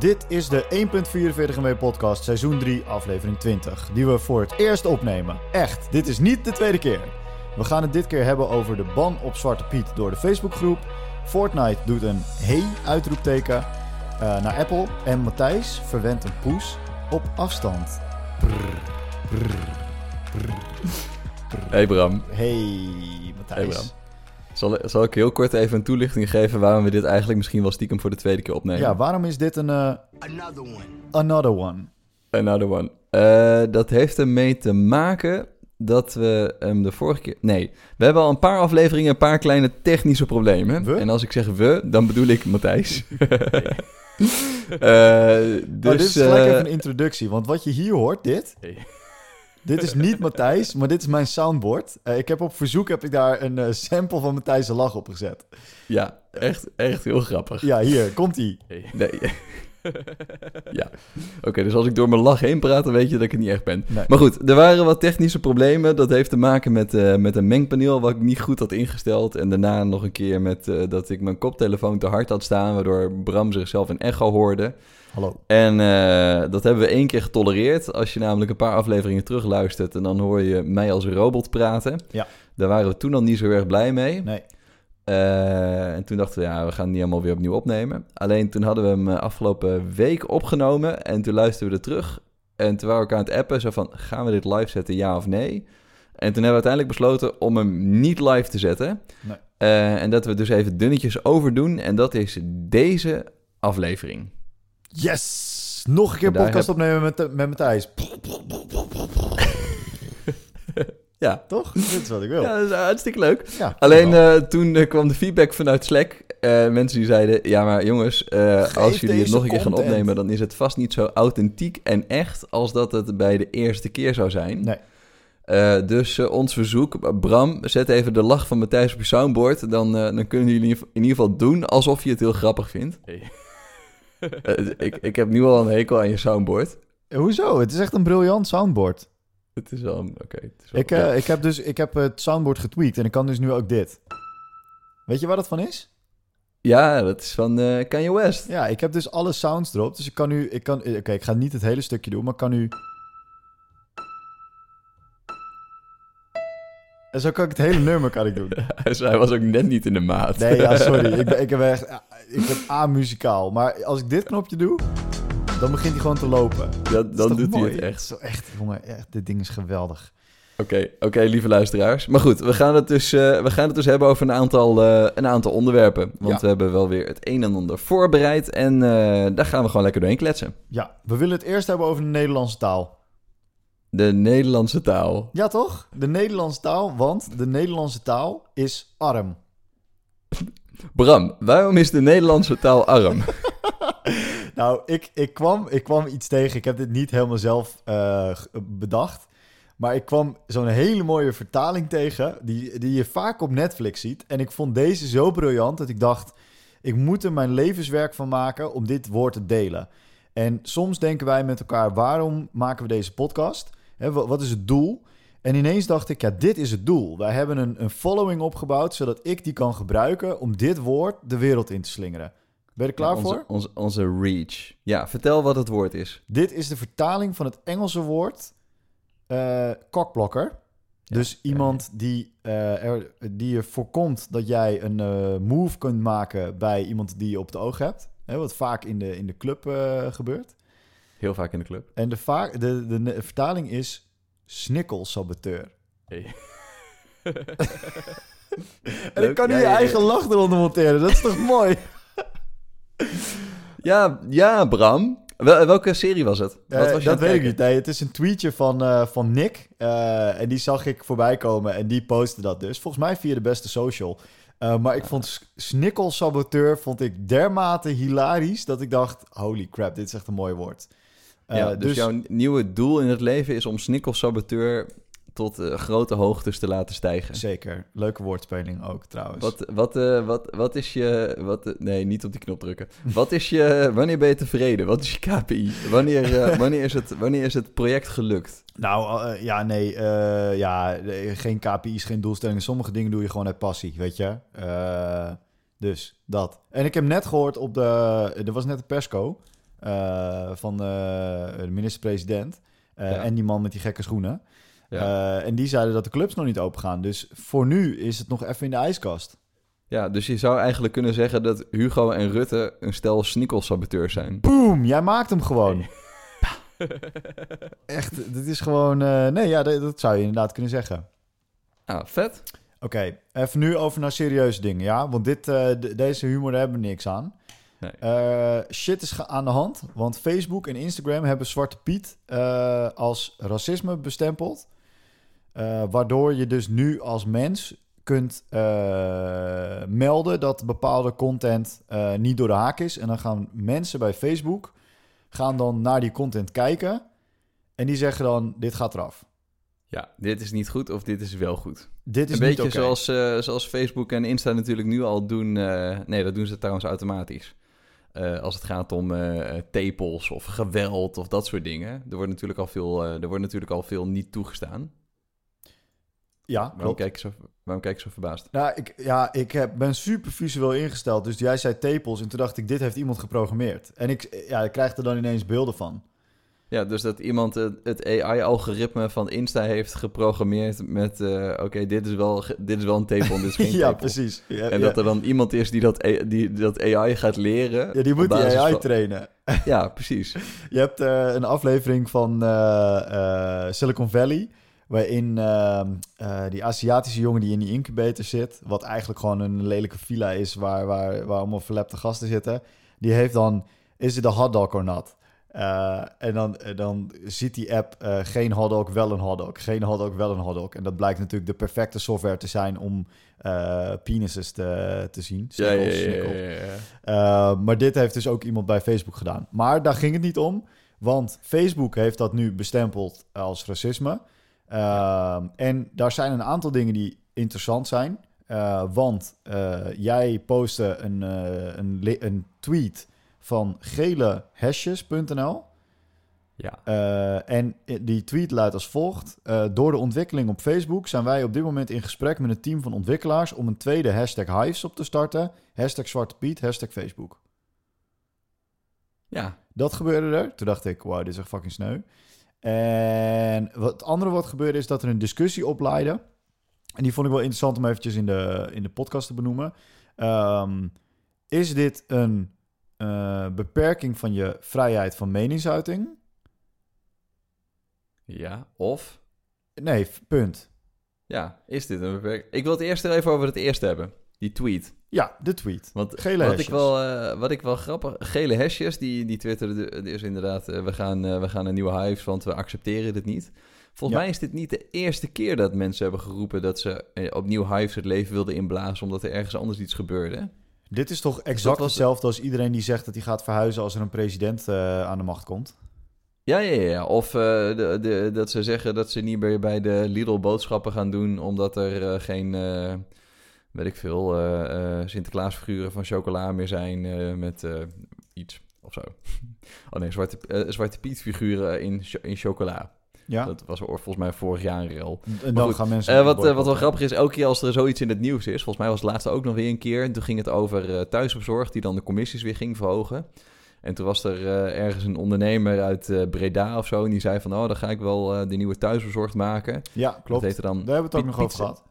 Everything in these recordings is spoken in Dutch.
Dit is de 1.44 MW podcast seizoen 3 aflevering 20, die we voor het eerst opnemen. Echt, dit is niet de tweede keer. We gaan het dit keer hebben over de ban op Zwarte Piet door de Facebookgroep. Fortnite doet een hey uitroepteken uh, naar Apple en Matthijs verwendt een poes op afstand. Brrr, brrr, brrr, hey Bram. Hey Matthijs. Hey Bram. Zal, zal, ik heel kort even een toelichting geven waarom we dit eigenlijk misschien wel stiekem voor de tweede keer opnemen? Ja, waarom is dit een... Uh... Another one. Another one. Another one. Uh, dat heeft ermee te maken dat we hem de vorige keer... Nee, we hebben al een paar afleveringen, een paar kleine technische problemen. We? En als ik zeg we, dan bedoel ik Matthijs. Uh, dus, oh, dit is gelijk even een introductie, want wat je hier hoort, dit... Dit is niet Matthijs, maar dit is mijn soundboard. Uh, ik heb op verzoek heb ik daar een uh, sample van Matthijs' lach op gezet. Ja, echt, echt heel grappig. Ja, hier, komt-ie. Nee. ja, oké, dus als ik door mijn lach heen praat, dan weet je dat ik het niet echt ben. Maar goed, er waren wat technische problemen. Dat heeft te maken met, uh, met een mengpaneel wat ik niet goed had ingesteld. En daarna nog een keer met dat ik mijn koptelefoon te hard had staan, waardoor Bram zichzelf een echo hoorde. Hallo. En uh, dat hebben we één keer getolereerd. Als je namelijk een paar afleveringen terugluistert en dan hoor je mij als robot praten. Ja. Daar waren we toen al niet zo erg blij mee. Nee. Uh, en toen dachten we, ja, we gaan het niet helemaal weer opnieuw opnemen. Alleen toen hadden we hem eh, afgelopen week opgenomen en toen luisterden we er terug. En toen waren we elkaar aan het appen, zo van, gaan we dit live zetten, ja of nee? En toen hebben we uiteindelijk besloten om hem niet live te zetten. Nee. Uh, en dat we dus even dunnetjes overdoen. En dat is deze aflevering. Yes! Nog een keer podcast opnemen met, met Matthijs. ja. Toch? Dit is wat ik wil. Ja, dat is hartstikke leuk. Ja, Alleen uh, toen uh, kwam de feedback vanuit Slack. Uh, mensen die zeiden, ja maar jongens, als jullie het nog een keer gaan opnemen... dan is het vast niet zo authentiek en echt als dat het bij de eerste keer zou zijn. Nee. dus ons verzoek, Bram, zet even de lach van Matthijs op je soundboard. Dan, dan kunnen jullie in ieder geval doen alsof je het heel grappig vindt. Hey. Eh, ik, ik heb nu al een hekel aan je soundboard. Hoezo? Het is echt een briljant soundboard. Het is wel... Oké. ik, uh, ik heb dus ik heb het soundboard getweakt en ik kan dus nu ook dit. Weet je waar dat van is? Ja, dat is van uh, Kanye West. Ja, ik heb dus alle sounds erop. Dus ik kan nu... Ik kan, Oké, ik ga niet het hele stukje doen, maar ik kan nu... En zo kan ik het hele nummer kan ik doen. Hij was ook net niet in de maat. Nee, ja, sorry. Ik ben, ik ben echt... Ik ben amuzikaal. Maar als ik dit knopje doe, dan begint hij gewoon te lopen. Ja, dan doet hij het echt. Zo echt, jongen. Echt, dit ding is geweldig. Oké, oké, lieve luisteraars. Maar goed, we gaan het dus, uh, we gaan het dus hebben over een aantal, uh, een aantal onderwerpen. Want ja. we hebben wel weer het een en ander voorbereid. En uh, daar gaan we gewoon lekker doorheen kletsen. Ja, we willen het eerst hebben over de Nederlandse taal. De Nederlandse taal. Ja, toch? De Nederlandse taal, want de Nederlandse taal is arm. Bram, waarom is de Nederlandse taal arm? nou, ik, ik, kwam, ik kwam iets tegen. Ik heb dit niet helemaal zelf uh, bedacht. Maar ik kwam zo'n hele mooie vertaling tegen, die, die je vaak op Netflix ziet. En ik vond deze zo briljant dat ik dacht, ik moet er mijn levenswerk van maken om dit woord te delen. En soms denken wij met elkaar, waarom maken we deze podcast? Hè, wat is het doel? En ineens dacht ik, ja, dit is het doel. Wij hebben een, een following opgebouwd, zodat ik die kan gebruiken om dit woord de wereld in te slingeren. Ben je er klaar onze, voor? Onze, onze reach. Ja, vertel wat het woord is. Dit is de vertaling van het Engelse woord uh, kokblokker. Ja, dus iemand die, uh, er, die er voorkomt dat jij een uh, move kunt maken bij iemand die je op het oog hebt. Hè, wat vaak in de, in de club gebeurt. Heel vaak in de club. En de, vaak, de, de, de vertaling is snikkelsaboteur. Hey. en ik kan nu je eigen lach eronder monteren. Dat is toch mooi? ja, ja, Bram. Wel, welke serie was het? Wat was uh, dat weet ik niet. Nee, het is een tweetje van, uh, van Nick. Uh, en die zag ik voorbij komen en die postte dat dus. Volgens mij via de beste social. maar ik vond Snikkelsaboteur vond ik dermate hilarisch... dat ik dacht, holy crap, dit is echt een mooi woord. Ja, dus, dus, jouw nieuwe doel in het leven is om Snikkelsaboteur tot uh, grote hoogtes te laten stijgen. Zeker. Leuke woordspeling ook trouwens. Wat, wat, uh, wat, wat is je... Wat, uh, nee, niet op die knop drukken. Wat is je... Wanneer ben je tevreden? Wat is je KPI? Wanneer, wanneer, is, het, wanneer is het project gelukt? Nou, ja, nee. ja, geen KPI's, geen doelstellingen. Sommige dingen doe je gewoon uit passie, weet je. dus, dat. En ik heb net gehoord op de... Er was net een persco. Van de minister-president. En die man met die gekke schoenen. en die zeiden dat de clubs nog niet open gaan. Dus voor nu is het nog even in de ijskast. Ja, dus je zou eigenlijk kunnen zeggen dat Hugo en Rutte een stel snikkelsaboteurs zijn. Boom, jij maakt hem gewoon. Echt, dit is gewoon... Nee, ja, dat, dat, zou je inderdaad kunnen zeggen. Ah, vet. Oké, even nu over naar serieuze dingen, ja? Want dit, deze humor, daar hebben we niks aan. Nee. Uh, shit is aan de hand, want Facebook en Instagram hebben Zwarte Piet als racisme bestempeld. waardoor je dus nu als mens kunt melden dat bepaalde content niet door de haak is. En dan gaan mensen bij Facebook gaan dan naar die content kijken. En die zeggen dan, dit gaat eraf. Ja, dit is niet goed of dit is wel goed. Dit is een beetje okay. zoals, uh, zoals Facebook en Insta natuurlijk nu al doen. nee, dat doen ze trouwens automatisch. Als het gaat om tepels of geweld of dat soort dingen. Er wordt natuurlijk al veel, er wordt natuurlijk al veel niet toegestaan. Ja, waarom kijk, je zo, waarom kijk je zo verbaasd? Nou, ik, ja, ik heb, ben super visueel ingesteld. Dus jij zei tepels en toen dacht ik, dit heeft iemand geprogrammeerd. En ik, ja, ik krijg er dan ineens beelden van. Ja, dus dat iemand het, AI-algoritme van Insta heeft geprogrammeerd met... Uh, oké, dit is wel dit is wel een tepel, dit is geen ja, precies. Ja, en dat er dan iemand is die dat, die, dat AI gaat leren. Ja, die moet die AI trainen. ja, precies. Je hebt uh, een aflevering van uh, Silicon Valley waarin uh, die Aziatische jongen die in die incubator zit, wat eigenlijk gewoon een lelijke villa is waar, waar, waar allemaal verlepte gasten zitten, die heeft dan, is het een hotdog of not? Uh, en dan, dan ziet die app uh, geen hotdog, wel een hotdog. Geen hotdog, wel een hotdog. En dat blijkt natuurlijk de perfecte software te zijn om uh, penises te, te zien. Snickles, ja, ja, ja, ja maar dit heeft dus ook iemand bij Facebook gedaan. Maar daar ging het niet om, want Facebook heeft dat nu bestempeld als racisme. En daar zijn een aantal dingen die interessant zijn. Want jij postte een, een, een, tweet van gelehashes.nl. Ja. en die tweet luidt als volgt. door de ontwikkeling op Facebook zijn wij op dit moment in gesprek met een team van ontwikkelaars... om een tweede hashtag Hives op te starten. Hashtag Zwarte Piet, hashtag Facebook. Ja. Dat gebeurde er. Toen dacht ik, wow, dit is echt fucking sneu. En wat andere wat gebeurde is dat er een discussie opleidde. En die vond ik wel interessant om eventjes in de, in de podcast te benoemen. Um, is dit een uh, beperking van je vrijheid van meningsuiting? Ja, of? Nee, punt. Ja, is dit een beperking? Ik wil het eerst even over het eerste hebben. Die tweet. Ja, de tweet. Want gele wat Ik wel, uh, wat ik wel grappig... Gele hashjes, die, die twitteren dus inderdaad... Uh, we, gaan, uh, we gaan een nieuwe hives, want we accepteren dit niet. Volgens mij is dit niet de eerste keer dat mensen hebben geroepen... dat ze opnieuw hives het leven wilden inblazen... omdat er ergens anders iets gebeurde. Dit is toch dus exact hetzelfde als iedereen die zegt dat hij gaat verhuizen... als er een president aan de macht komt? Ja, ja, ja. Of de, de, dat ze zeggen dat ze niet meer bij de Lidl boodschappen gaan doen... omdat er geen weet ik veel, Sinterklaasfiguren van chocola meer zijn met iets of zo. Oh nee, Zwarte, Zwarte Piet figuren in, in chocola. Ja. Dat was volgens mij vorig jaar een rel. En dan gaan mensen... wat, wat wel grappig is, elke keer als er zoiets in het nieuws is... volgens mij was het laatste ook nog weer een keer... en toen ging het over thuisbezorgd... die dan de commissies weer ging verhogen. En toen was er ergens een ondernemer uit Breda of zo... en die zei van, oh, dan ga ik wel de nieuwe thuisbezorgd maken. Ja, klopt. Dat dan Daar hebben we het ook nog over gehad.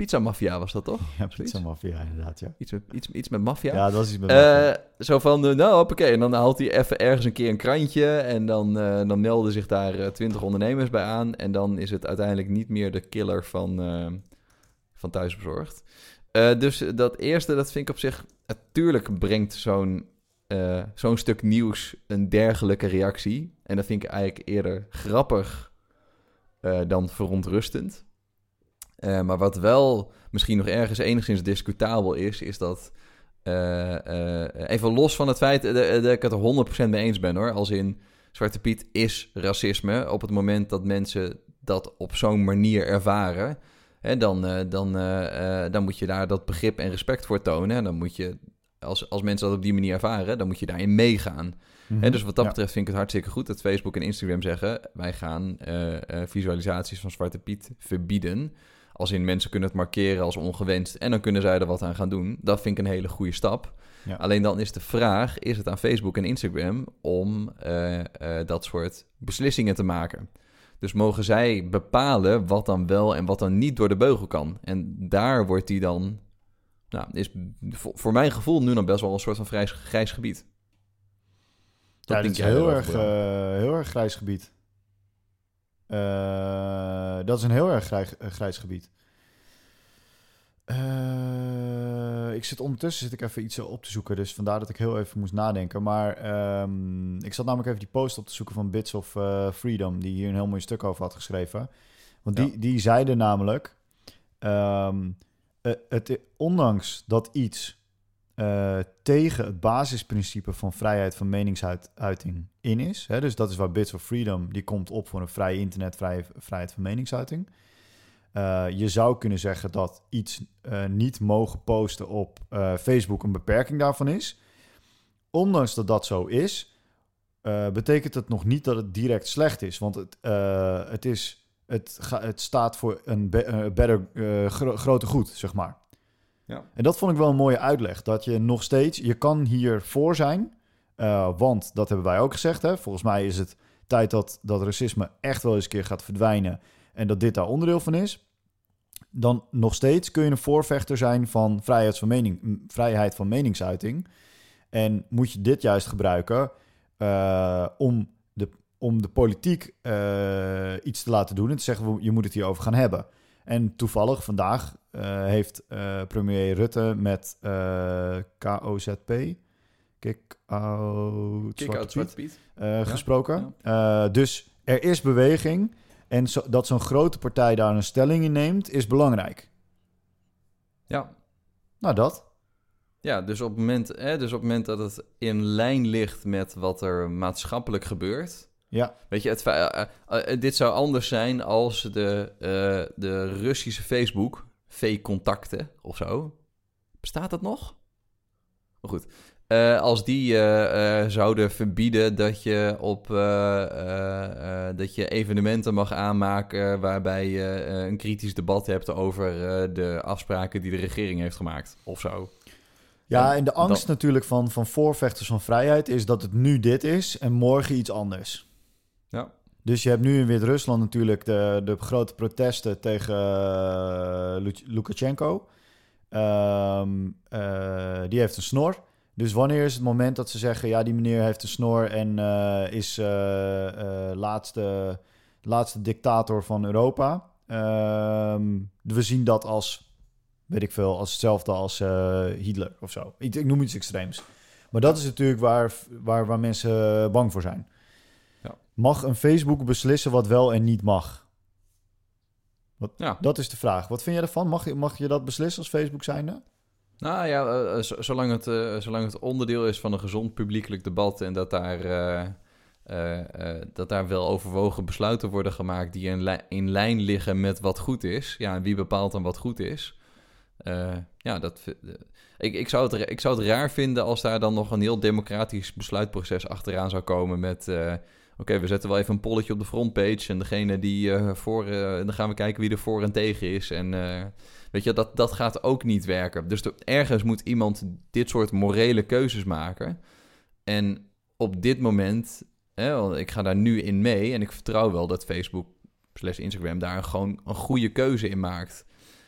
Pizza Mafia was dat toch? Ja, Pizza Mafia inderdaad, ja. Iets met, iets, iets met maffia? Ja, dat is iets met. Uh, zo van, uh, nou hoppakee, en dan haalt hij even ergens een keer een krantje... en dan, uh, dan melden zich daar twintig ondernemers bij aan... en dan is het uiteindelijk niet meer de killer van, van Thuisbezorgd. dus dat eerste, dat vind ik op zich... Natuurlijk brengt zo'n zo'n stuk nieuws een dergelijke reactie. En dat vind ik eigenlijk eerder grappig dan verontrustend... Uh, maar wat wel misschien nog ergens enigszins discutabel is, is dat. Uh, uh, even los van het feit dat ik het er 100% mee eens ben hoor. Als in Zwarte Piet is racisme. Op het moment dat mensen dat op zo'n manier ervaren. Hè, dan, dan, dan moet je daar dat begrip en respect voor tonen. En dan moet je, als, als mensen dat op die manier ervaren, dan moet je daarin meegaan. Mm dus wat dat betreft vind ik het hartstikke goed dat Facebook en Instagram zeggen: wij gaan visualisaties van Zwarte Piet verbieden als in mensen kunnen het markeren als ongewenst en dan kunnen zij er wat aan gaan doen. Dat vind ik een hele goede stap. Ja. Alleen dan is de vraag, is het aan Facebook en Instagram om dat soort beslissingen te maken? Dus mogen zij bepalen wat dan wel en wat dan niet door de beugel kan. En daar wordt die dan, nou, is voor mijn gevoel nu dan best wel een soort van grijs, grijs gebied. Dat ja, dat is heel erg, uh, heel erg grijs gebied. Uh, dat is een heel erg grijs, grijs gebied. Uh, ik zit ondertussen zit ik even iets op te zoeken, dus vandaar dat ik heel even moest nadenken. Maar um, ik zat namelijk even die post op te zoeken van Bits of uh, Freedom, die hier een heel mooi stuk over had geschreven. Want die, die zeiden namelijk, um, het, ondanks dat iets uh, tegen het basisprincipe van vrijheid van meningsuiting in is, hè, dus dat is waar Bits of Freedom, die komt op voor een vrij internet, vrij, vrijheid van meningsuiting. Uh, je zou kunnen zeggen dat iets uh, niet mogen posten op Facebook een beperking daarvan is. Ondanks dat dat zo is, betekent het nog niet dat het direct slecht is. Want het, het, is, het, staat voor een be better, gro grote goed, zeg maar. Ja. En dat vond ik wel een mooie uitleg. Dat je nog steeds, je kan hier voor zijn. want dat hebben wij ook gezegd. Hè? Volgens mij is het tijd dat, dat racisme echt wel eens een keer gaat verdwijnen en dat dit daar onderdeel van is, dan nog steeds kun je een voorvechter zijn van vrijheid van, van meningsuiting. En moet je dit juist gebruiken uh, om, de, om de politiek uh, iets te laten doen en te zeggen, je moet het hierover gaan hebben. En toevallig vandaag uh, heeft premier Rutte met KOZP, Kick-Out Zwarte Piet, gesproken. Ja. dus er is beweging. En zo, dat zo'n grote partij daar een stelling in neemt, is belangrijk. Ja. Nou, dat. Ja, dus op, het moment, hè, dus op het moment dat het in lijn ligt met wat er maatschappelijk gebeurt. Ja. Weet je, het, uh, uh, dit zou anders zijn als de, de Russische Facebook, V-contacten of zo. Bestaat dat nog? Maar goed, uh, als die uh, uh, zouden verbieden dat je op dat je evenementen mag aanmaken waarbij je een kritisch debat hebt over de afspraken die de regering heeft gemaakt of zo. Ja, en de angst natuurlijk van, van voorvechters van vrijheid is dat het nu dit is en morgen iets anders. Ja. Dus je hebt nu in Wit-Rusland natuurlijk de, de grote protesten tegen Lukashenko. Um, die heeft een snor. Dus wanneer is het moment dat ze zeggen: ja, die meneer heeft een snor en uh, is uh, uh, laatste, laatste dictator van Europa? Ehm, we zien dat als, weet ik veel, als hetzelfde als Hitler of zo. Ik, ik, noem iets extreems. Maar dat is natuurlijk waar, waar, waar mensen bang voor zijn. Mag een Facebook beslissen wat wel en niet mag? Wat, ja. Dat is de vraag. Wat vind jij ervan? Mag, mag je dat beslissen als Facebook zijnde? Nou ja, uh, zolang, het, uh, zolang het onderdeel is van een gezond publiekelijk debat en dat daar, dat daar wel overwogen besluiten worden gemaakt die in, li in lijn liggen met wat goed is. Ja, en wie bepaalt dan wat goed is? ja, dat, ik, ik, zou het, ik zou het raar vinden als daar dan nog een heel democratisch besluitproces achteraan zou komen met... Oké, we zetten wel even een polletje op de frontpage en degene die voor... dan gaan we kijken wie er voor en tegen is en... Weet je, dat, dat gaat ook niet werken. Dus ergens moet iemand dit soort morele keuzes maken. En op dit moment, hè, want ik ga daar nu in mee en ik vertrouw wel dat Facebook slash Instagram daar gewoon een goede keuze in maakt.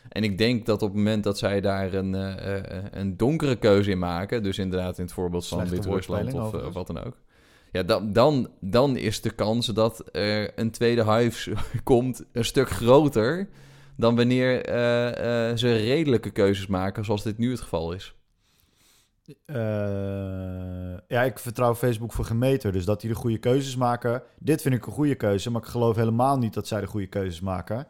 En ik denk dat op het moment dat zij daar een, uh, een donkere keuze in maken, dus inderdaad in het voorbeeld van Wit-Rusland of, of, wat dan ook. Ja, dan, dan, dan is de kans dat er een tweede hive komt een stuk groter dan wanneer uh, uh, ze redelijke keuzes maken, zoals dit nu het geval is. Uh, ja, ik vertrouw Facebook voor gemeter, dus dat die de goede keuzes maken. Dit vind ik een goede keuze, maar ik geloof helemaal niet dat zij de goede keuzes maken.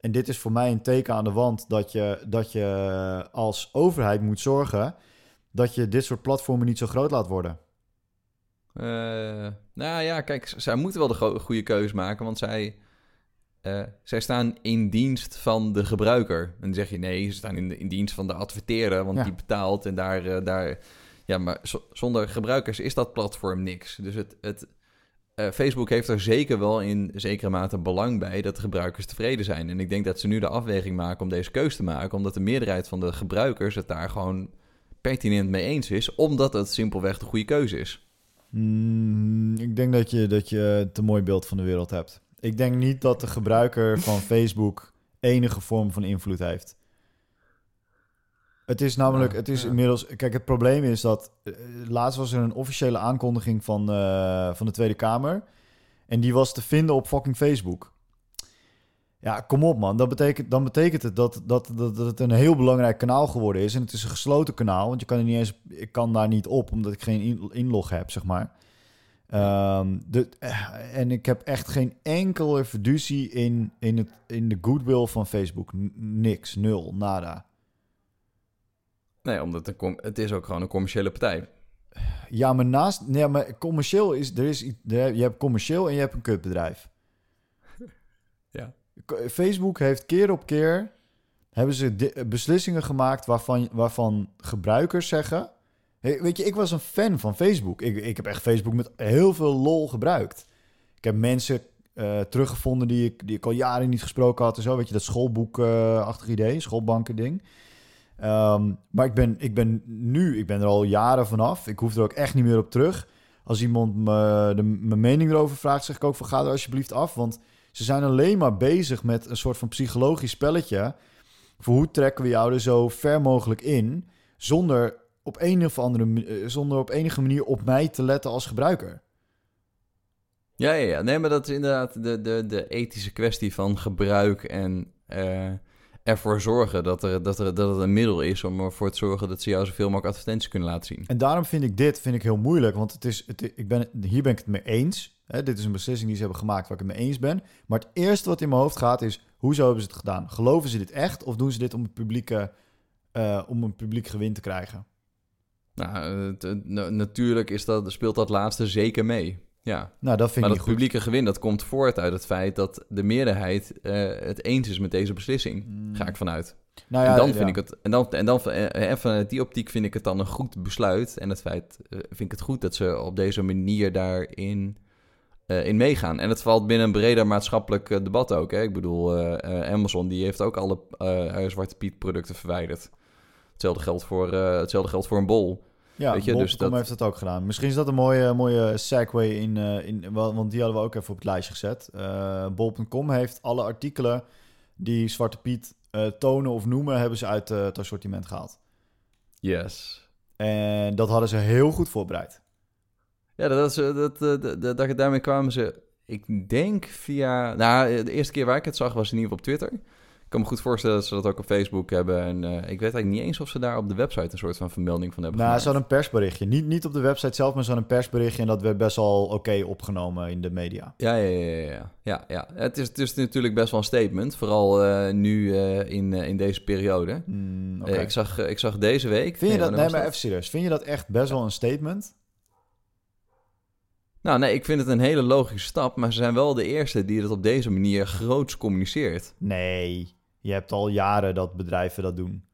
En dit is voor mij een teken aan de wand dat je, dat je als overheid moet zorgen dat je dit soort platformen niet zo groot laat worden. Nou ja, kijk, zij moeten wel de goede keuze maken, want zij uh, zij staan in dienst van de gebruiker. En dan zeg je nee, ze staan in, in dienst van de adverteerder, want die betaalt en daar, uh, daar. Ja, maar zonder gebruikers is dat platform niks. Dus het, het, Facebook heeft er zeker wel in zekere mate belang bij dat de gebruikers tevreden zijn. En ik denk dat ze nu de afweging maken om deze keuze te maken, omdat de meerderheid van de gebruikers het daar gewoon pertinent mee eens is, omdat het simpelweg de goede keuze is. Mm, ik denk dat je, dat je te mooi beeld van de wereld hebt. Ik denk niet dat de gebruiker van Facebook enige vorm van invloed heeft. Het is namelijk, het is inmiddels. Kijk, het probleem is dat. Uh, laatst was er een officiële aankondiging van, uh, van de Tweede Kamer. En die was te vinden op fucking Facebook. Ja, kom op man. Dat betekent, dan betekent het dat, dat, dat, dat het een heel belangrijk kanaal geworden is. En het is een gesloten kanaal. Want je kan er niet eens. Ik kan daar niet op, omdat ik geen inlog heb, zeg maar. Um, de, en ik heb echt geen enkele fiducie in, in, het, in de goodwill van Facebook. niks, nul, nada. Nee, omdat het, het is ook gewoon een commerciële partij. Ja, maar naast... Nee, maar commercieel is... Er is je hebt commercieel en je hebt een kutbedrijf. Facebook heeft keer op keer... hebben ze beslissingen gemaakt waarvan, waarvan gebruikers zeggen... Weet je, ik was een fan van Facebook. Ik, ik heb echt Facebook met heel veel lol gebruikt. Ik heb mensen uh, teruggevonden die ik, die ik al jaren niet gesproken had en zo. Weet je, dat schoolboekachtig uh, idee, schoolbanken ding. Um, maar ik ben, ik ben nu, ik ben er al jaren vanaf. Ik hoef er ook echt niet meer op terug. Als iemand me de, mijn mening erover vraagt, zeg ik ook van ga er alsjeblieft af. Want ze zijn alleen maar bezig met een soort van psychologisch spelletje. Voor hoe trekken we jou er zo ver mogelijk in, zonder op een of andere eh, zonder op enige manier op mij te letten als gebruiker. Ja, ja, ja. Nee, maar dat is inderdaad de, de, de ethische kwestie van gebruik en uh, ervoor zorgen dat, er, dat, er, dat het een middel is om ervoor te zorgen dat ze jou zoveel mogelijk advertenties kunnen laten zien. En daarom vind ik dit vind ik heel moeilijk, want het is, het, ik ben, hier ben ik het mee eens. Hè, dit is een beslissing die ze hebben gemaakt waar ik het mee eens ben. Maar het eerste wat in mijn hoofd gaat is, hoezo hebben ze het gedaan? Geloven ze dit echt of doen ze dit om, het publieke, uh, om een publiek gewin te krijgen? Nou, natuurlijk is dat, speelt dat laatste zeker mee. Ja. Nou, dat vind maar ik dat publieke gewin, dat komt voort uit het feit dat de meerderheid uh, het eens is met deze beslissing. Mm. Ga ik vanuit. Nou ja, en dan vind ik het, en dan, en dan uh, vanuit die optiek vind ik het dan een goed besluit. En het feit uh, vind ik het goed dat ze op deze manier daarin in meegaan. En het valt binnen een breder maatschappelijk debat ook. Hè? Ik bedoel, Amazon die heeft ook alle Zwarte Piet producten verwijderd. Hetzelfde geldt voor, hetzelfde geldt voor een bol. Ja, Weet je, dus dat... heeft dat ook gedaan. Misschien is dat een mooie, mooie segue in, uh, in... Want die hadden we ook even op het lijstje gezet. Uh, eh, Bol.com heeft alle artikelen die Zwarte Piet uh, tonen of noemen... hebben ze uit het assortiment gehaald. Yes. En dat hadden ze heel goed voorbereid. Ja, dat, dat, dat, dat, dat, daarmee kwamen ze... Ik denk via... Nou, de eerste keer waar ik het zag was in ieder geval op Twitter... Ik kan me goed voorstellen dat ze dat ook op Facebook hebben. En uh, ik weet eigenlijk niet eens of ze daar op de website een soort van vermelding van hebben. Nou, ze hadden een persberichtje. Niet, niet op de website zelf, maar ze hadden een persberichtje. En dat werd best wel oké opgenomen in de media. Ja, ja, ja. ja, ja, ja. Het, is, het is natuurlijk best wel een statement. Vooral uh, nu uh, in, in deze periode. Mm, okay. ik, zag, ik zag deze week. Vind je dat, nee, maar even serieus. Vind je dat echt best wel een statement? Nou, nee, ik vind het een hele logische stap. Maar ze zijn wel de eerste die het op deze manier groots communiceert. Nee. Je hebt al jaren dat bedrijven dat doen.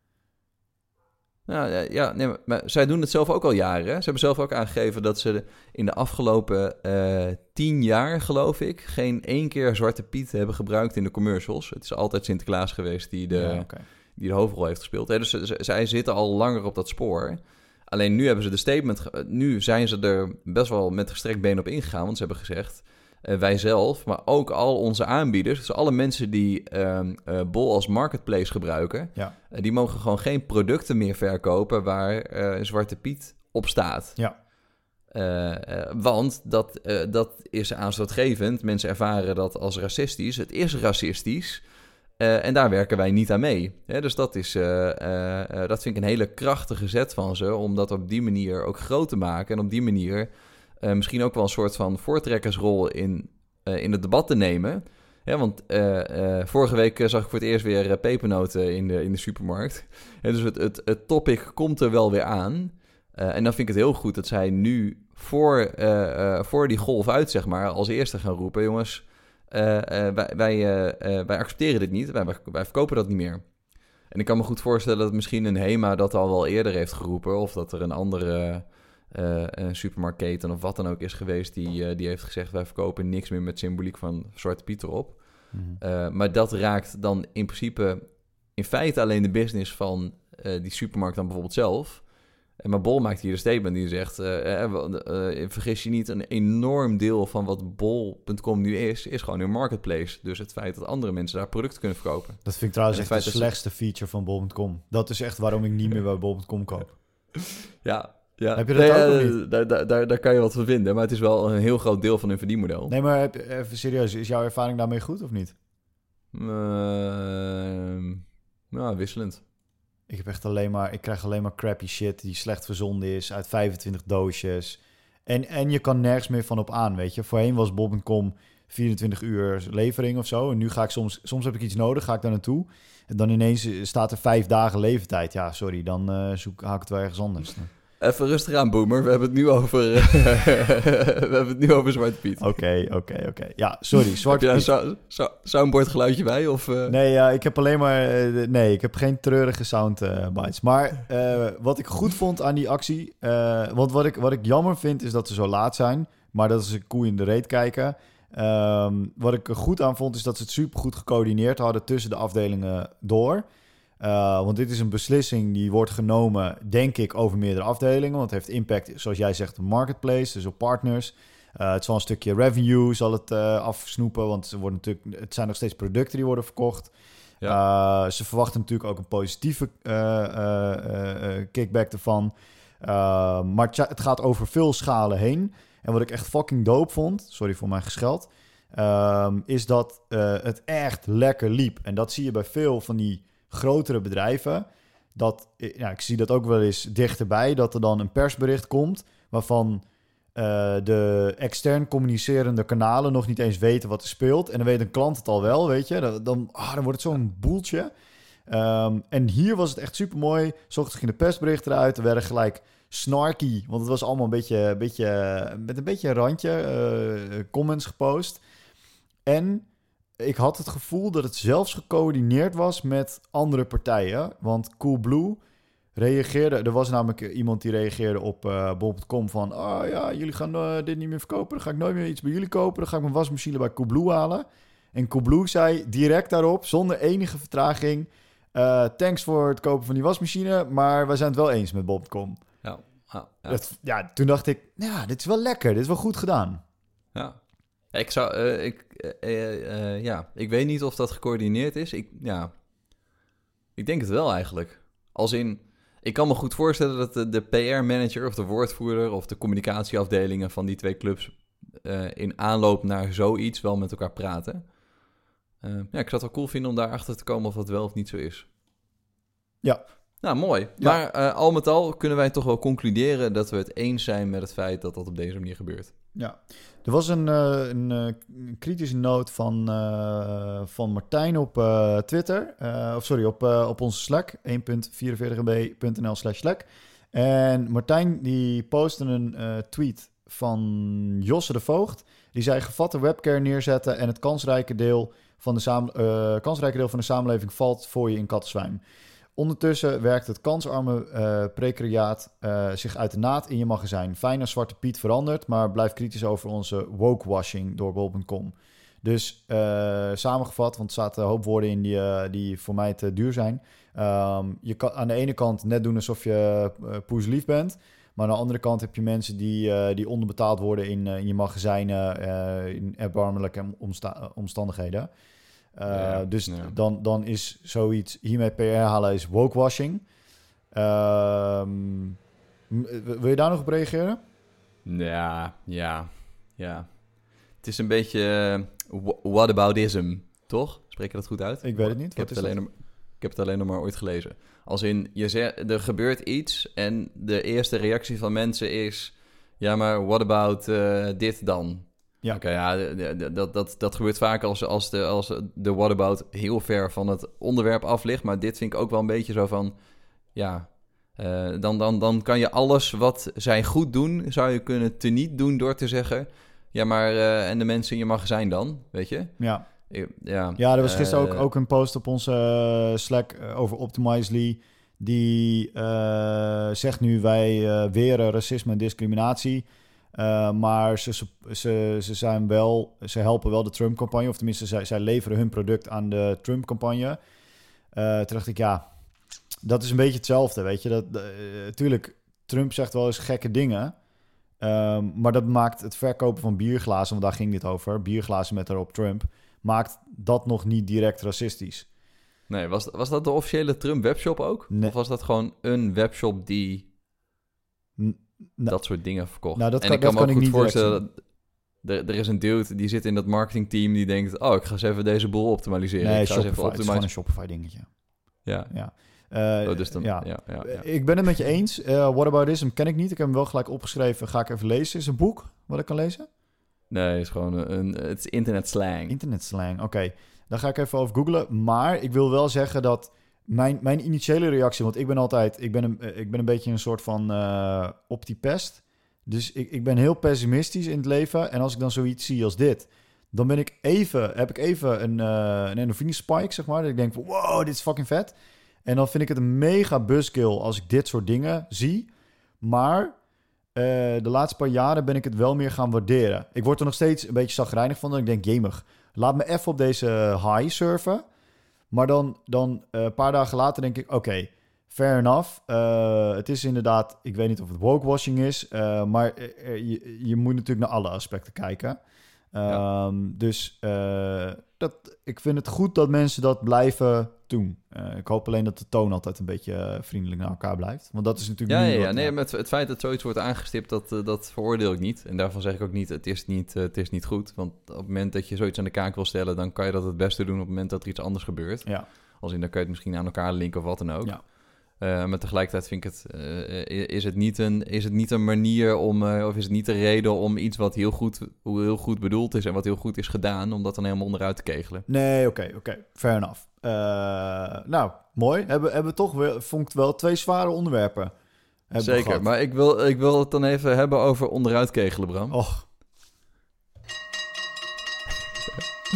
Nou, ja, ja nee, maar, zij doen het zelf ook al jaren. Ze hebben zelf ook aangegeven dat ze in de afgelopen uh, tien jaar, geloof ik, geen één keer Zwarte Piet hebben gebruikt in de commercials. Het is altijd Sinterklaas geweest die de, ja, okay. die de hoofdrol heeft gespeeld. Hè? Dus zij zitten al langer op dat spoor. Alleen nu hebben ze de statement. Nu zijn ze er best wel met gestrekt been op ingegaan. Want ze hebben gezegd uh, wij zelf, maar ook al onze aanbieders, dus alle mensen die uh, uh, Bol als marketplace gebruiken, ja. Eh, die mogen gewoon geen producten meer verkopen waar Zwarte Piet op staat. Ja. want dat, dat is aanstootgevend. Mensen ervaren dat als racistisch. Het is racistisch. en daar werken wij niet aan mee. dus dat, is, dat vind ik een hele krachtige zet van ze. Om dat op die manier ook groot te maken. En op die manier uh, misschien ook wel een soort van voortrekkersrol in, uh, in het debat te nemen. Want uh, vorige week zag ik voor het eerst weer pepernoten in de, in de supermarkt. Dus het, het, het topic komt er wel weer aan. en dan vind ik het heel goed dat zij nu voor, voor die golf uit, zeg maar, als eerste gaan roepen: jongens, wij, wij, wij accepteren dit niet, wij, wij verkopen dat niet meer. En ik kan me goed voorstellen dat misschien een HEMA dat al wel eerder heeft geroepen, of dat er een andere een supermarktketen of wat dan ook is geweest... die, die heeft gezegd, wij verkopen niks meer met symboliek van Zwarte Piet erop. Mhm. maar dat raakt dan in principe in feite alleen de business van die supermarkt dan bijvoorbeeld zelf... En maar Bol maakt hier een statement die zegt: uh, vergis je niet, een enorm deel van wat bol.com nu is, is gewoon een marketplace. Dus het feit dat andere mensen daar producten kunnen verkopen. Dat vind ik trouwens echt de slechtste feature van bol.com. Dat is echt waarom ik niet meer bij bol.com koop. Ja, ja. Heb je dat ook niet? Daar, daar, daar, daar, kan je wat van vinden, maar het is wel een heel groot deel van hun verdienmodel. Nee, maar heb, even serieus, is jouw ervaring daarmee goed of niet? Uh, nou, wisselend. Ik heb echt alleen maar, ik krijg alleen maar crappy shit die slecht verzonden is uit 25 doosjes. En, en je kan nergens meer van op aan, weet je. Voorheen was Bob.com 24 uur levering of zo. En nu ga ik soms, soms heb ik iets nodig, ga ik daar naartoe. En dan ineens staat er vijf dagen levertijd. Ja, sorry, dan uh, zoek, haak ik het wel ergens anders. Even rustig aan, Boomer. We hebben het nu over, we hebben het nu over Zwarte Piet. Oké, oké, oké. Ja, sorry, Zwarte Piet. Heb je een soundboard geluidje bij? Of, uh... Nee, ja, ik heb alleen maar... Uh, nee, ik heb geen treurige soundbites. maar wat ik goed vond aan die actie... want wat ik, wat ik jammer vind, is dat ze zo laat zijn. Maar dat is een koe in de reet kijken. Um, wat ik er goed aan vond, is dat ze het supergoed gecoördineerd hadden... tussen de afdelingen door... Uh, want dit is een beslissing die wordt genomen, denk ik, over meerdere afdelingen. Want het heeft impact, zoals jij zegt, op marketplace, dus op partners. Uh, het zal een stukje revenue zal het uh, afsnoepen, want ze worden natuurlijk, het zijn nog steeds producten die worden verkocht. Ja. ze verwachten natuurlijk ook een positieve kickback ervan. maar het gaat over veel schalen heen. En wat ik echt fucking dope vond, sorry voor mijn gescheld, um, is dat het echt lekker liep. En dat zie je bij veel van die grotere bedrijven, dat, ja, ik zie dat ook wel eens dichterbij, dat er dan een persbericht komt waarvan uh, de extern communicerende kanalen nog niet eens weten wat er speelt. En dan weet een klant het al wel, weet je. Dan, dan, ah, dan wordt het zo'n boeltje. Um, en hier was het echt super mooi. Zocht ging de persbericht eruit. Er werden gelijk snarky, want het was allemaal een beetje, beetje met een beetje een randje uh, comments gepost. En ik had het gevoel dat het zelfs gecoördineerd was met andere partijen. Want Coolblue reageerde... Er was namelijk iemand die reageerde op uh, bol.com van... Oh ja, jullie gaan uh, dit niet meer verkopen. Dan ga ik nooit meer iets bij jullie kopen. Dan ga ik mijn wasmachine bij Coolblue halen. En Coolblue zei direct daarop, zonder enige vertraging... Uh, thanks voor het kopen van die wasmachine, maar wij zijn het wel eens met bol.com. Ja, ja, ja. ja, toen dacht ik, ja, dit is wel lekker. Dit is wel goed gedaan. Ja, ik zou, uh, ik, uh, ja, ik weet niet of dat gecoördineerd is. Ik, ja, ik denk het wel eigenlijk. Als in, ik kan me goed voorstellen dat de, de PR-manager of de woordvoerder of de communicatieafdelingen van die twee clubs in aanloop naar zoiets wel met elkaar praten. ja, ik zou het wel cool vinden om daarachter te komen of dat wel of niet zo is. Ja. Nou, mooi. Maar al met al kunnen wij toch wel concluderen dat we het eens zijn met het feit dat dat op deze manier gebeurt. Ja, er was een, uh, een, een, kritische noot van, uh, van Martijn op Twitter. of sorry, op, op onze Slack. 1.44b.nl slash Slack. En Martijn die postte een tweet van Josse de Voogd. Die zei gevatte webcare neerzetten en het kansrijke deel van de, kansrijke deel van de samenleving valt voor je in Katzwijn. Ondertussen werkt het kansarme uh, precariaat uh, zich uit de naad in je magazijn. Fijn als Zwarte Piet verandert, maar blijf kritisch over onze wokewashing door bol.com. Dus uh, samengevat, want er zaten een hoop woorden in die, die voor mij te duur zijn. Um, je kan aan de ene kant net doen alsof je uh, poeslief bent. Maar aan de andere kant heb je mensen die, die onderbetaald worden in, in je magazijnen in erbarmelijke omstandigheden. Uh, dus Dan, dan is zoiets hiermee PR halen is wokewashing. Uh, wil je daar nog op reageren? Ja, ja, ja. Het is een beetje uh, whataboutism, toch? Spreek je dat goed uit? Ik weet het niet. Ik heb het, alleen nog, ik heb het alleen nog maar ooit gelezen. Als in, je zegt, er gebeurt iets en de eerste reactie van mensen is... Ja, maar what about uh, dit dan? Ja, oké, ja, dat, dat, dat gebeurt vaak als, als, de, als de whatabout heel ver van het onderwerp af ligt. Maar dit vind ik ook wel een beetje zo van, ja, uh, dan, dan, dan kan je alles wat zij goed doen, zou je kunnen teniet doen door te zeggen... Ja, maar uh, en de mensen in je magazijn dan, weet je? Ja. Ja, ja er was gisteren ook, eh, ook een post op onze Slack over Optimizely. Die zegt nu wij weren racisme en discriminatie. Maar ze, ze, ze, zijn wel, ze helpen wel de Trump-campagne. Of tenminste, zij, zij leveren hun product aan de Trump-campagne. toen dacht ik, ja, dat is een beetje hetzelfde, weet je. Dat, tuurlijk, Trump zegt wel eens gekke dingen. Ehm, maar dat maakt het verkopen van bierglazen, want daar ging dit over, bierglazen met erop Trump, maakt dat nog niet direct racistisch. Nee, was, was dat de officiële Trump webshop ook? Of was dat gewoon een webshop die dat soort dingen verkocht? Nou, dat kan, en ik kan, me ook goed voorstellen, er, er is een dude die zit in dat marketingteam die denkt, oh, ik ga eens even deze boel optimaliseren. Nee, ik ga Shopify, even het is een Shopify dingetje. Ja. ja. Uh, oh, dus dan, ja. Ja, ja, Ik ben het met je eens. Uh, What About Ism ken ik niet. Ik heb hem wel gelijk opgeschreven. Ga ik even lezen. Is een boek wat ik kan lezen? Nee, het is gewoon een, het is internet slang. Internet slang, oké. Dan ga ik even over googlen. Maar ik wil wel zeggen dat mijn, mijn initiële reactie... Want ik ben altijd... Ik ben een, eh, ik ben een beetje een soort van uh, optipest. Dus ik, ik ben heel pessimistisch in het leven. En als ik dan zoiets zie als dit... Dan ben ik even, heb ik even een, uh, een endorphine spike, zeg maar. Dat ik denk van, wow, dit is fucking vet. En dan vind ik het een mega buskill als ik dit soort dingen zie. Maar de laatste paar jaren ben ik het wel meer gaan waarderen. Ik word er nog steeds een beetje zagrijnig van. En ik denk, jemig, laat me even op deze high surfen. Maar dan, dan uh, een paar dagen later denk ik, oké, fair enough. Uh, het is inderdaad, ik weet niet of het wokewashing is. maar je, je moet natuurlijk naar alle aspecten kijken. Ja. Um, dus dat, ik vind het goed dat mensen dat blijven doen. Uh, ik hoop alleen dat de toon altijd een beetje uh, vriendelijk naar elkaar blijft. Want dat is natuurlijk. Ja, ja, ja. nee, met het feit dat zoiets wordt aangestipt, dat, uh, dat veroordeel ik niet. En daarvan zeg ik ook niet: het is niet, het is niet goed. Want op het moment dat je zoiets aan de kaak wil stellen, dan kan je dat het beste doen op het moment dat er iets anders gebeurt. Ja. Als in dan kan je het misschien aan elkaar linken of wat dan ook. Ja. Uh, maar tegelijkertijd vind ik het, uh, is, het niet een, is het niet een manier om, uh, of is het niet de reden om iets wat heel goed, heel goed bedoeld is en wat heel goed is gedaan, om dat dan helemaal onderuit te kegelen? Nee, oké, oké, okay. fair enough. nou, mooi. Hebben, hebben we toch weer, vond ik wel twee zware onderwerpen. Zeker, maar ik wil, ik wil het dan even hebben over onderuit kegelen, Bram. Och.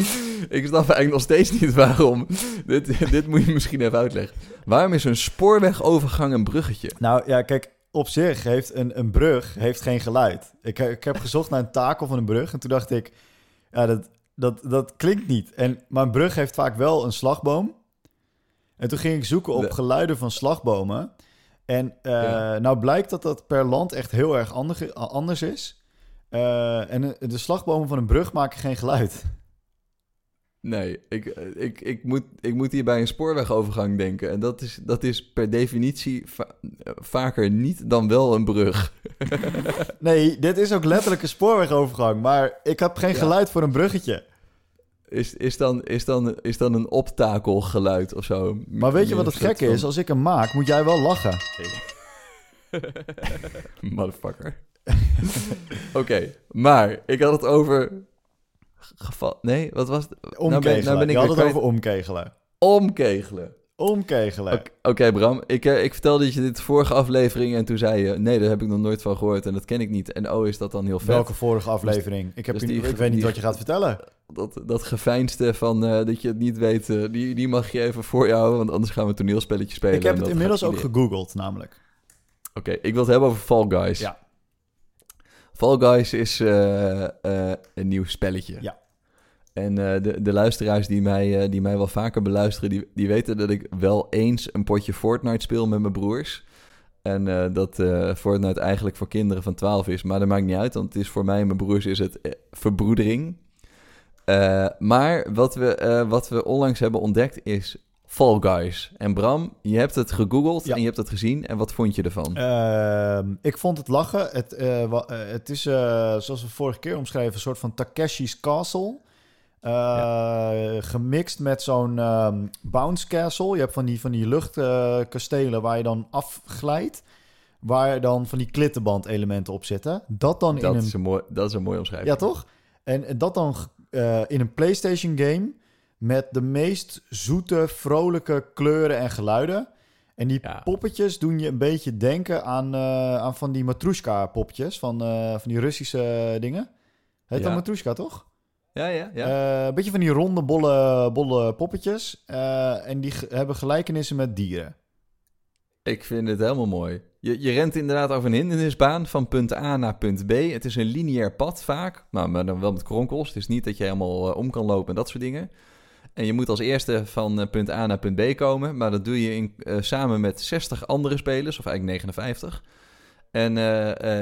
ik snap eigenlijk nog steeds niet waarom. dit, dit moet je misschien even uitleggen. Waarom is een spoorwegovergang een bruggetje? Nou ja, kijk, op zich heeft een, een brug heeft geen geluid. Ik, ik heb gezocht naar een takel van een brug en toen dacht ik, ja, dat, dat, dat klinkt niet. En, maar een brug heeft vaak wel een slagboom. En toen ging ik zoeken op geluiden van slagbomen. En uh, nou blijkt dat dat per land echt heel erg anders is. Uh, en de slagbomen van een brug maken geen geluid. Nee, ik, ik, ik, moet, ik moet hier bij een spoorwegovergang denken. En dat is, dat is per definitie vaker niet dan wel een brug. nee, dit is ook letterlijk een spoorwegovergang. Maar ik heb geen geluid voor een bruggetje. Is, is, dan, is, dan, is dan een optakelgeluid of zo? Maar weet je wat het gekke is? Als ik hem maak, moet jij wel lachen. Motherfucker. Oké, maar ik had het over geval. Nee, wat was het? Omkegelen. Nou ben, nou ben ik Je had het over omkegelen. Omkegelen. Omkegelen. Oké, Bram. Ik, uh, ik vertelde je dit vorige aflevering en toen zei je... Nee, daar heb ik nog nooit van gehoord en dat ken ik niet. En oh, is dat dan heel vet. Welke vorige aflevering? ik, heb dus die, ik weet niet wat je gaat vertellen. Dat, dat geveinste van uh, dat je het niet weet, uh, die, die mag je even voor je houden. Want anders gaan we een toneelspelletje spelen. Ik heb het inmiddels ook gegoogeld, namelijk. Oké, ik wil het hebben over Fall Guys. Ja. Fall Guys is een nieuw spelletje. Ja. En uh, de, de luisteraars die mij, die mij wel vaker beluisteren, die, die weten dat ik wel eens een potje Fortnite speel met mijn broers. En uh, dat Fortnite eigenlijk voor kinderen van 12 is. Maar dat maakt niet uit, want het is voor mij en mijn broers is het verbroedering. maar wat we, wat we onlangs hebben ontdekt is Fall Guys. En Bram, je hebt het gegoogeld en je hebt het gezien. En wat vond je ervan? Ehm, ik vond het lachen. Het, het is, zoals we vorige keer omschreven, een soort van Takeshi's Castle. Gemixt met zo'n um, bounce castle. Je hebt van die, van die luchtkastelen waar je dan afglijdt. Waar dan van die klittenband elementen op zitten. Dat dan dat in is een... mooi, dat is een mooi omschrijving. Ja, toch? En dat dan in een PlayStation game met de meest zoete, vrolijke kleuren en geluiden. En die ja. poppetjes doen je een beetje denken aan, aan van die Matrushka poppetjes. Van, van die Russische dingen. Heet ja. dat Matrushka, toch? Ja, ja, ja. Uh, een beetje van die ronde, bolle, bolle poppetjes. En die hebben gelijkenissen met dieren. Ik vind het helemaal mooi. Je, je rent inderdaad over een hindernisbaan van punt A naar punt B. Het is een lineair pad vaak, nou, maar dan wel met kronkels. Het is niet dat je helemaal om kan lopen en dat soort dingen. En je moet als eerste van punt A naar punt B komen. Maar dat doe je in, samen met 60 andere spelers, of eigenlijk 59. En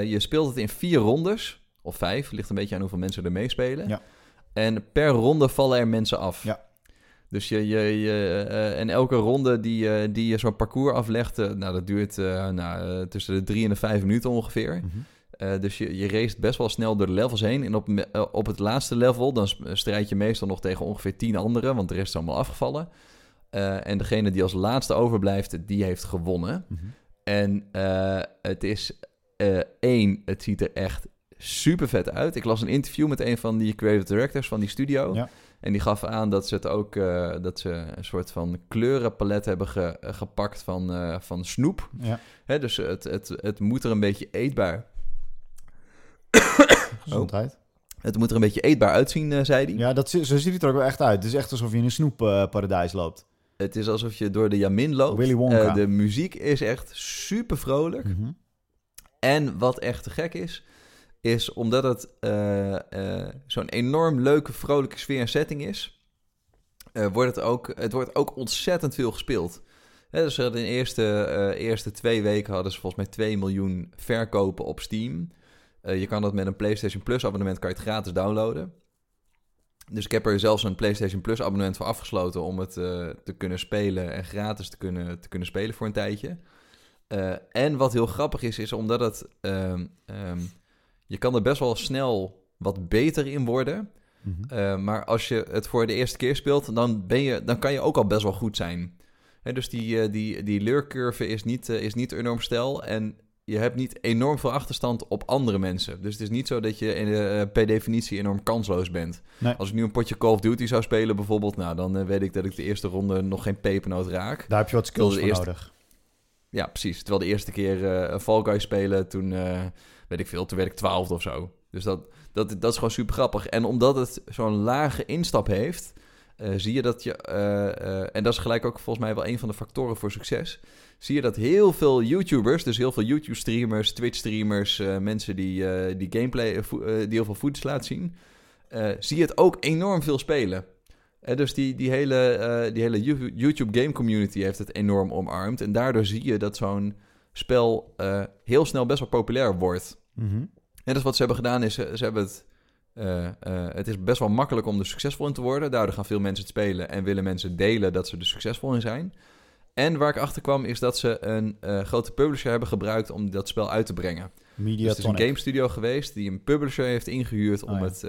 je speelt het in vier rondes of vijf. Ligt een beetje aan hoeveel mensen er meespelen. Ja. En per ronde vallen er mensen af. Ja. Dus je, je, je en elke ronde die, die je zo'n parcours aflegt, nou, dat duurt nou, tussen de drie en de vijf minuten ongeveer. Mhm. dus je, je race best wel snel door de levels heen. En op, op het laatste level, dan strijd je meestal nog tegen ongeveer tien anderen, want de rest is allemaal afgevallen. en degene die als laatste overblijft, die heeft gewonnen. Mhm. En het is één, het ziet er echt super vet uit. Ik las een interview met een van die creative directors van die studio. Ja. En die gaf aan dat ze het ook uh, dat ze een soort van kleurenpalet hebben ge, gepakt van, uh, van snoep. Ja. Hè, dus het, het, het moet er een beetje eetbaar. Gezondheid. Oh. Het moet er een beetje eetbaar uitzien, uh, zei hij. Ja, dat, zo ziet het er ook wel echt uit. Het is echt alsof je in een snoepparadijs loopt. Het is alsof je door de Jamin loopt. Willy Wonka. de muziek is echt super vrolijk. Mm -hmm. En wat echt te gek is, is omdat het uh, uh, zo'n enorm leuke, vrolijke sfeer en setting is, wordt het ook, het wordt ook ontzettend veel gespeeld. Hè, dus in de eerste, eerste twee weken hadden ze volgens mij 2 miljoen verkopen op Steam. Je kan dat met een PlayStation Plus abonnement kan je het gratis downloaden. Dus ik heb er zelfs een PlayStation Plus abonnement voor afgesloten om het te kunnen spelen en gratis te kunnen, te kunnen spelen voor een tijdje. en wat heel grappig is, is omdat het um, je kan er best wel snel wat beter in worden. Mhm. Eh, maar als je het voor de eerste keer speelt, dan, ben je, dan kan je ook al best wel goed zijn. dus die, die, die leurcurve is niet, is niet enorm stijl. En je hebt niet enorm veel achterstand op andere mensen. Dus het is niet zo dat je in, per definitie enorm kansloos bent. Als ik nu een potje Call of Duty zou spelen bijvoorbeeld... Nou, dan weet ik dat ik de eerste ronde nog geen pepernoot raak. Daar heb je wat skills voor eerste... nodig. Ja, precies. Terwijl de eerste keer een Fall Guy spelen, toen weet ik veel, toen werd ik twaalfde of zo. Dus dat, dat, dat is gewoon super grappig. En omdat het zo'n lage instap heeft, uh, zie je dat je, uh, uh, en dat is gelijk ook volgens mij wel een van de factoren voor succes, zie je dat heel veel YouTubers, dus heel veel YouTube-streamers, Twitch-streamers, mensen die, die gameplay, die heel veel footage laten zien, zie je het ook enorm veel spelen. dus die, die hele, die hele YouTube game community heeft het enorm omarmd. En daardoor zie je dat zo'n spel heel snel best wel populair wordt. Mm -hmm. En dus wat ze hebben gedaan is, ze, hebben het... Uh, uh, het is best wel makkelijk om er succesvol in te worden. Daardoor gaan veel mensen het spelen en willen mensen delen dat ze er succesvol in zijn. En waar ik achter kwam is dat ze een grote publisher hebben gebruikt om dat spel uit te brengen. Media dus het is een game studio geweest die een publisher heeft ingehuurd om, oh, het,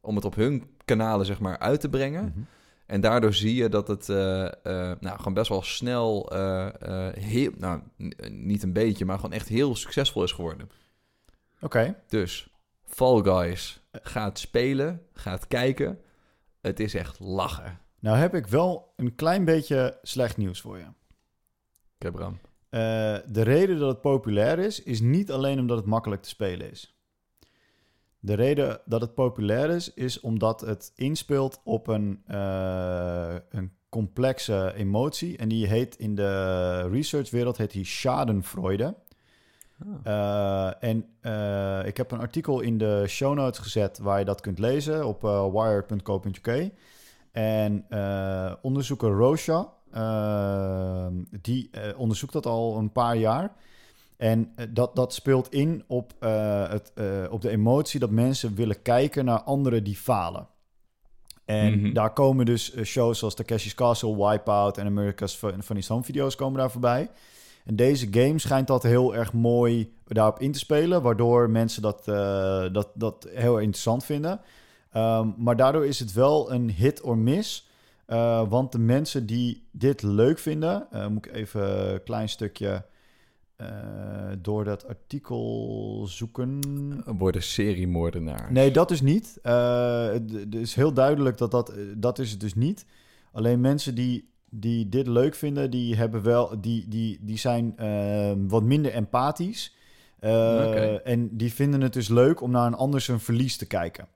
om het op hun kanalen zeg maar uit te brengen. Mm -hmm. En daardoor zie je dat het nou, gewoon best wel snel, heel, nou, niet een beetje, maar gewoon echt heel succesvol is geworden. Oké. Dus Fall Guys gaat spelen, gaat kijken. Het is echt lachen. Nou heb ik wel een klein beetje slecht nieuws voor je. Oké, Bram. de reden dat het populair is, is niet alleen omdat het makkelijk te spelen is. De reden dat het populair is, is omdat het inspeelt op een, uh, een complexe emotie. En die heet in de researchwereld heet die Schadenfreude. Oh. Uh, en uh, ik heb een artikel in de show notes gezet waar je dat kunt lezen op wired.co.uk. En onderzoeker Rosha, die onderzoekt dat al een paar jaar. En eh, dat, dat speelt in op, uh, het, uh, op de emotie dat mensen willen kijken naar anderen die falen. En mm -hmm. daar komen dus shows zoals Takeshi's Castle, Wipeout en America's Funny Home video's komen daar voorbij. En deze game schijnt dat heel erg mooi daarop in te spelen, waardoor mensen dat, uh, dat, dat heel interessant vinden. Um, maar daardoor is het wel een hit or miss. Uh, want de mensen die dit leuk vinden, uh, moet ik even een klein stukje uh, door dat artikel zoeken. Worden seriemoordenaar. Nee, dat is niet. Het is heel duidelijk dat dat, dat is het dus niet. Alleen mensen die, die dit leuk vinden, die, hebben wel, die, die, die zijn uh, wat minder empathisch. Okay. En die vinden het dus leuk om naar een ander zijn verlies te kijken.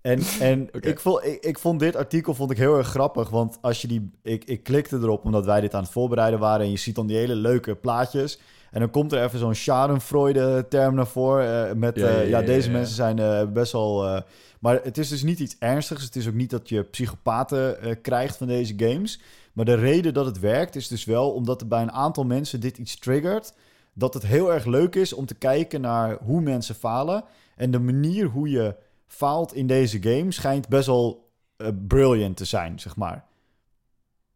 En, en ik, vond, ik, ik, vond dit artikel vond ik heel erg grappig. Want als je die. Ik, ik klikte erop omdat wij dit aan het voorbereiden waren. En je ziet dan die hele leuke plaatjes. En dan komt er even zo'n Schadenfreude-term naar voren. Uh, met, ja, ja, ja, deze mensen zijn best wel... Maar het is dus niet iets ernstigs. Het is ook niet dat je psychopaten krijgt van deze games. Maar de reden dat het werkt is dus wel omdat er bij een aantal mensen dit iets triggert. Dat het heel erg leuk is om te kijken naar hoe mensen falen. En de manier hoe je faalt in deze game schijnt best wel brilliant te zijn, zeg maar.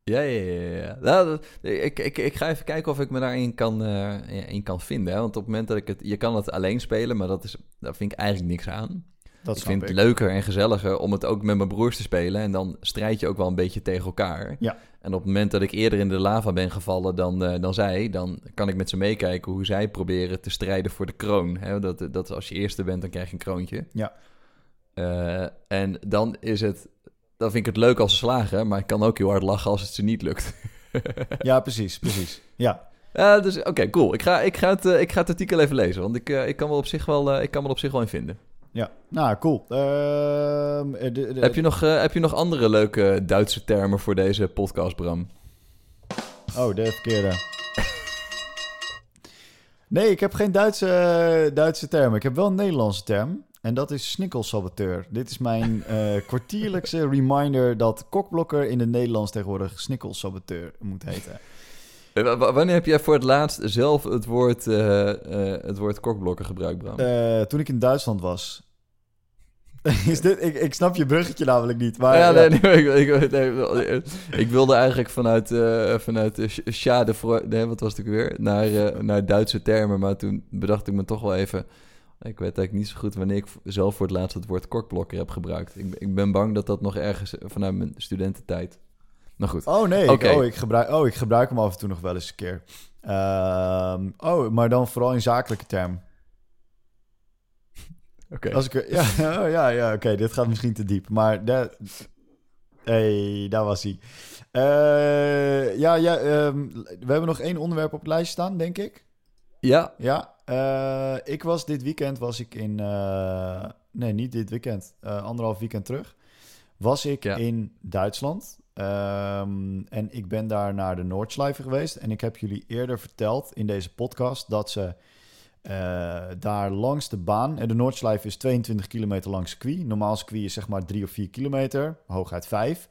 Ja, ja, ja. ja. Nou, ik, ik, ik ga even kijken of ik me daarin kan, uh, in kan vinden. Want op het moment dat ik het... Je kan het alleen spelen, maar dat is, daar vind ik eigenlijk niks aan. Dat ik vind ik. het leuker en gezelliger om het ook met mijn broers te spelen. En dan strijd je ook wel een beetje tegen elkaar. Ja. En op het moment dat ik eerder in de lava ben gevallen dan, uh, dan zij... dan kan ik met ze meekijken hoe zij proberen te strijden voor de kroon. Hè? Dat, dat als je eerste bent, dan krijg je een kroontje. Ja. Uh, en dan is het dan vind ik het leuk als ze slagen, maar ik kan ook heel hard lachen als het ze niet lukt. ja, precies, precies. Ja. Uh, dus oké, cool. Ik ga, ik, ga het, uh, ik ga het artikel even lezen, want ik, ik, kan wel op zich wel, ik kan me op zich wel in vinden. Ja, nou, cool. Ehm, heb, je nog, heb je nog andere leuke Duitse termen voor deze podcast, Bram? Oh, de verkeerde. nee, ik heb geen Duitse, Duitse termen. Ik heb wel een Nederlandse term. En dat is snikkelsaboteur. Dit is mijn uh, kwartierlijkse reminder dat kokblokker in het Nederlands tegenwoordig snikkelsaboteur moet heten. Eh, wanneer heb jij voor het laatst zelf het woord, uh, het woord kokblokker gebruikt, Bram? toen ik in Duitsland was. is dit, ik, ik snap je bruggetje namelijk niet. Maar, ja, nee, nee, ik, nee, ik, wilde eigenlijk vanuit, vanuit schade, nee, wat was het ook weer, naar, naar Duitse termen. Maar toen bedacht ik me toch wel even ik weet eigenlijk niet zo goed wanneer ik zelf voor het laatst het woord korkblokker heb gebruikt. Ik, ik ben bang dat dat nog ergens vanuit mijn studententijd. Maar goed. Oh nee, ik, oh, ik gebruik, oh, ik gebruik hem af en toe nog wel eens een keer. Uh, oh, maar dan vooral in zakelijke term. Oké. Als ik ja, oh, ja, ja, oké, dit gaat misschien te diep, maar daar, hey, daar was hij. Uh, ja, ja, um, we hebben nog één onderwerp op het lijst staan, denk ik. Ja. Ja, uh, ik was dit weekend was ik in. Uh, nee, niet dit weekend. Anderhalf weekend terug. Was ik ja. in Duitsland. Um, en ik ben daar naar de Noordschleife geweest. En ik heb jullie eerder verteld in deze podcast dat ze daar langs de baan. En de Noordschleife is 22 kilometer langs circuit. Normaal circuit is zeg maar 3 of 4 kilometer, hooguit 5.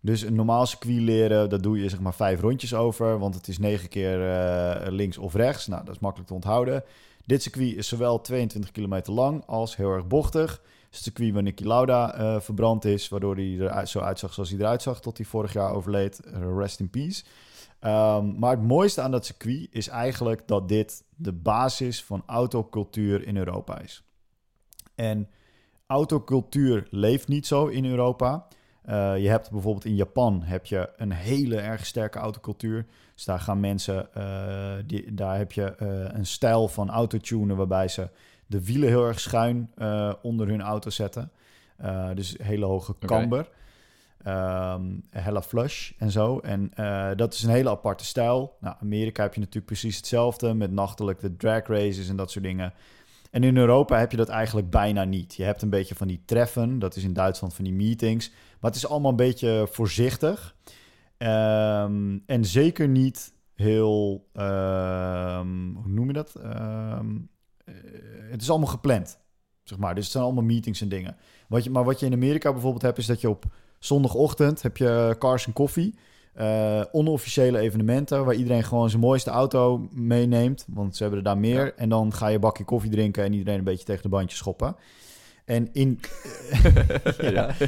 Dus een normaal circuit leren, dat doe je zeg maar vijf rondjes over. Want het is negen keer uh, links of rechts. Nou, dat is makkelijk te onthouden. Dit circuit is zowel 22 kilometer lang als heel erg bochtig. Het, circuit waar Nicky Lauda uh, verbrand is. Waardoor hij er zo uitzag zoals hij eruit zag tot hij vorig jaar overleed. Rest in peace. Um, maar het mooiste aan dat circuit is eigenlijk dat dit de basis van autocultuur in Europa is. En autocultuur leeft niet zo in Europa. Uh, je hebt bijvoorbeeld in Japan heb je een hele erg sterke autocultuur. Dus daar gaan mensen, uh, die, daar heb je uh, een stijl van autotunen waarbij ze de wielen heel erg schuin onder hun auto zetten. dus hele hoge camber. Okay. Um, hella flush en zo. En dat is een hele aparte stijl. Nou, Amerika heb je natuurlijk precies hetzelfde met nachtelijk de drag races en dat soort dingen. En in Europa heb je dat eigenlijk bijna niet. Je hebt een beetje van die treffen, dat is in Duitsland van die meetings. Maar het is allemaal een beetje voorzichtig. Um, en zeker niet heel, um, hoe noem je dat? Um, het is allemaal gepland, zeg maar. Dus het zijn allemaal meetings en dingen. Wat je, maar wat je in Amerika bijvoorbeeld hebt, is dat je op zondagochtend heb je cars en koffie. Uh, onofficiële evenementen waar iedereen gewoon zijn mooiste auto meeneemt. Want ze hebben er daar meer. Ja. En dan ga je een bakje koffie drinken en iedereen een beetje tegen de bandjes schoppen. En in. ja.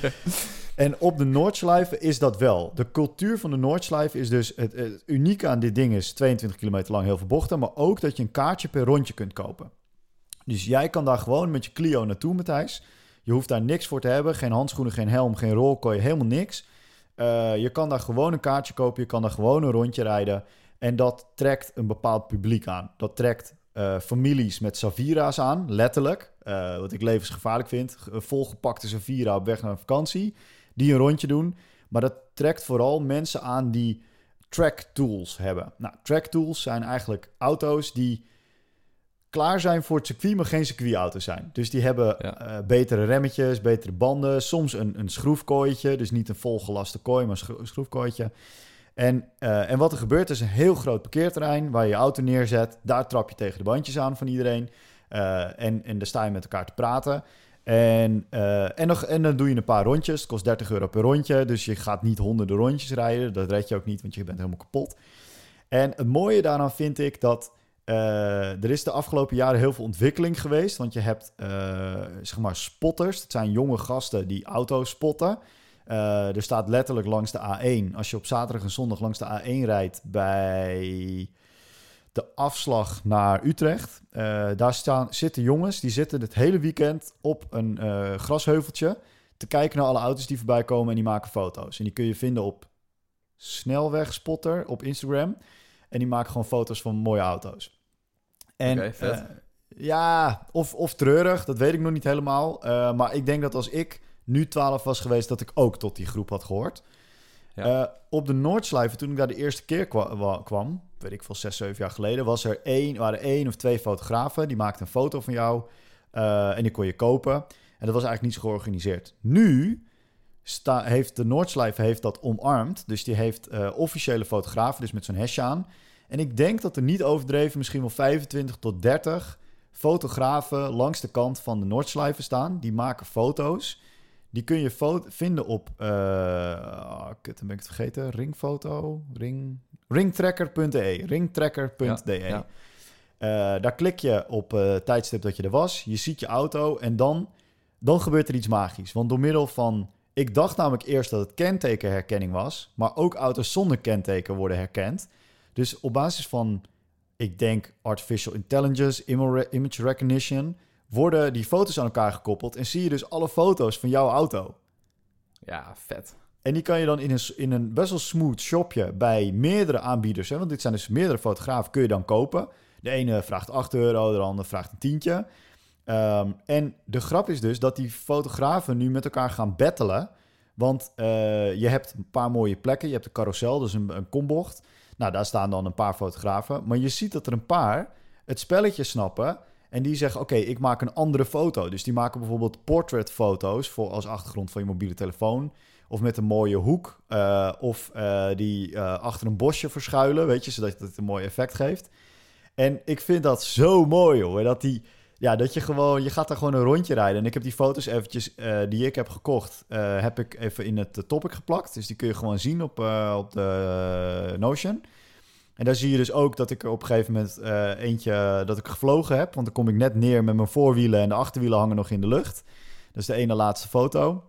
En op de Noordschleife is dat wel. De cultuur van de Noordschleife is dus... Het, het, unieke aan dit ding is 22 kilometer lang heel veel bochten... maar ook dat je een kaartje per rondje kunt kopen. Dus jij kan daar gewoon met je Clio naartoe, Matthijs. Je hoeft daar niks voor te hebben. Geen handschoenen, geen helm, geen rolkooi, helemaal niks. Uh, je kan daar gewoon een kaartje kopen. Je kan daar gewoon een rondje rijden. En dat trekt een bepaald publiek aan. Dat trekt uh, families met Savira's aan, letterlijk. Uh, wat ik levensgevaarlijk vind. Volgepakte Savira op weg naar vakantie die een rondje doen. Maar dat trekt vooral mensen aan die track tools hebben. Nou, track tools zijn eigenlijk auto's die klaar zijn voor het circuit, maar geen circuitauto zijn. Dus die hebben eh, betere remmetjes, betere banden, soms een, een schroefkooitje, dus niet een volgelaste kooi, maar een schroefkooitje. En, uh, en wat er gebeurt is een heel groot parkeerterrein waar je je auto neerzet. Daar trap je tegen de bandjes aan van iedereen. Uh, en, en daar sta je met elkaar te praten. En, uh, en, nog, en dan doe je een paar rondjes. Het kost 30 euro per rondje. Dus je gaat niet honderden rondjes rijden. Dat red je ook niet, want je bent helemaal kapot. En het mooie daaraan vind ik dat er is de afgelopen jaren heel veel ontwikkeling geweest. Want je hebt zeg maar spotters. Het zijn jonge gasten die auto's spotten. Uh, er staat letterlijk langs de A1. Als je op zaterdag en zondag langs de A1 rijdt bij de afslag naar Utrecht. daar staan, zitten jongens die zitten het hele weekend op een grasheuveltje te kijken naar alle auto's die voorbij komen en die maken foto's. En die kun je vinden op Snelwegspotter op Instagram. En die maken gewoon foto's van mooie auto's. En ja, of, of treurig, dat weet ik nog niet helemaal. Maar ik denk dat als ik nu 12 was geweest, dat ik ook tot die groep had gehoord. Ja. Uh, op de Noordslijven, toen ik daar de eerste keer kwam, kwam, weet ik veel, 6, 7 jaar geleden, was er één, waren één of twee fotografen. Die maakten een foto van jou en die kon je kopen. En dat was eigenlijk niet zo georganiseerd. Nu sta, heeft de Noordslijve heeft dat omarmd. Dus die heeft officiële fotografen, dus met zo'n hesje aan. En ik denk dat er niet overdreven misschien wel 25 tot 30 fotografen langs de kant van de Noordslijven staan. Die maken foto's. Die kun je vinden op, uh, oh, kut, dan ben ik het vergeten, ringfoto, ring, ringtracker.de, ringtracker.de. Ja, uh, daar klik je op uh, tijdstip dat je er was, je ziet je auto en dan, dan gebeurt er iets magisch. Want door middel van, ik dacht namelijk eerst dat het kentekenherkenning was, maar ook auto's zonder kenteken worden herkend. Dus op basis van, ik denk, artificial intelligence, image recognition, worden die foto's aan elkaar gekoppeld en zie je dus alle foto's van jouw auto. Ja, vet. En die kan je dan in een, in een best wel smooth shopje bij meerdere aanbieders, hè, want dit zijn dus meerdere fotografen, kun je dan kopen. De ene vraagt 8 euro, de andere vraagt een tientje. Um, en de grap is dus dat die fotografen nu met elkaar gaan battelen. Want uh, je hebt een paar mooie plekken. Je hebt de carousel, dus een, een kombocht. Nou, daar staan dan een paar fotografen. Maar je ziet dat er een paar het spelletje snappen. En die zeggen: Oké, ik maak een andere foto. Dus die maken bijvoorbeeld portraitfoto's voor als achtergrond van je mobiele telefoon. Of met een mooie hoek. Uh, of uh, die uh, achter een bosje verschuilen. Weet je, zodat het een mooi effect geeft. En ik vind dat zo mooi hoor. Dat die. Ja, dat je gewoon, je gaat daar gewoon een rondje rijden. En ik heb die foto's eventjes, die ik heb gekocht, heb ik even in het topic geplakt. Dus die kun je gewoon zien op, op de Notion. En daar zie je dus ook dat ik er op een gegeven moment eentje, dat ik gevlogen heb. Want dan kom ik net neer met mijn voorwielen en de achterwielen hangen nog in de lucht. Dat is de ene laatste foto.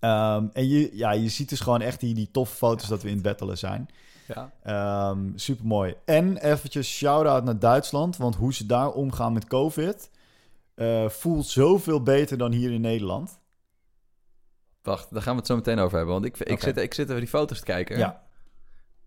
Um, en je, ja, je ziet dus gewoon echt die, die toffe foto's dat we in het battelen zijn. Ja. Um, super mooi. En eventjes shout-out naar Duitsland, want hoe ze daar omgaan met COVID uh, voelt zoveel beter dan hier in Nederland. Wacht, daar gaan we het zo meteen over hebben. Want ik, ik, zit, ik zit even die foto's te kijken. Ja.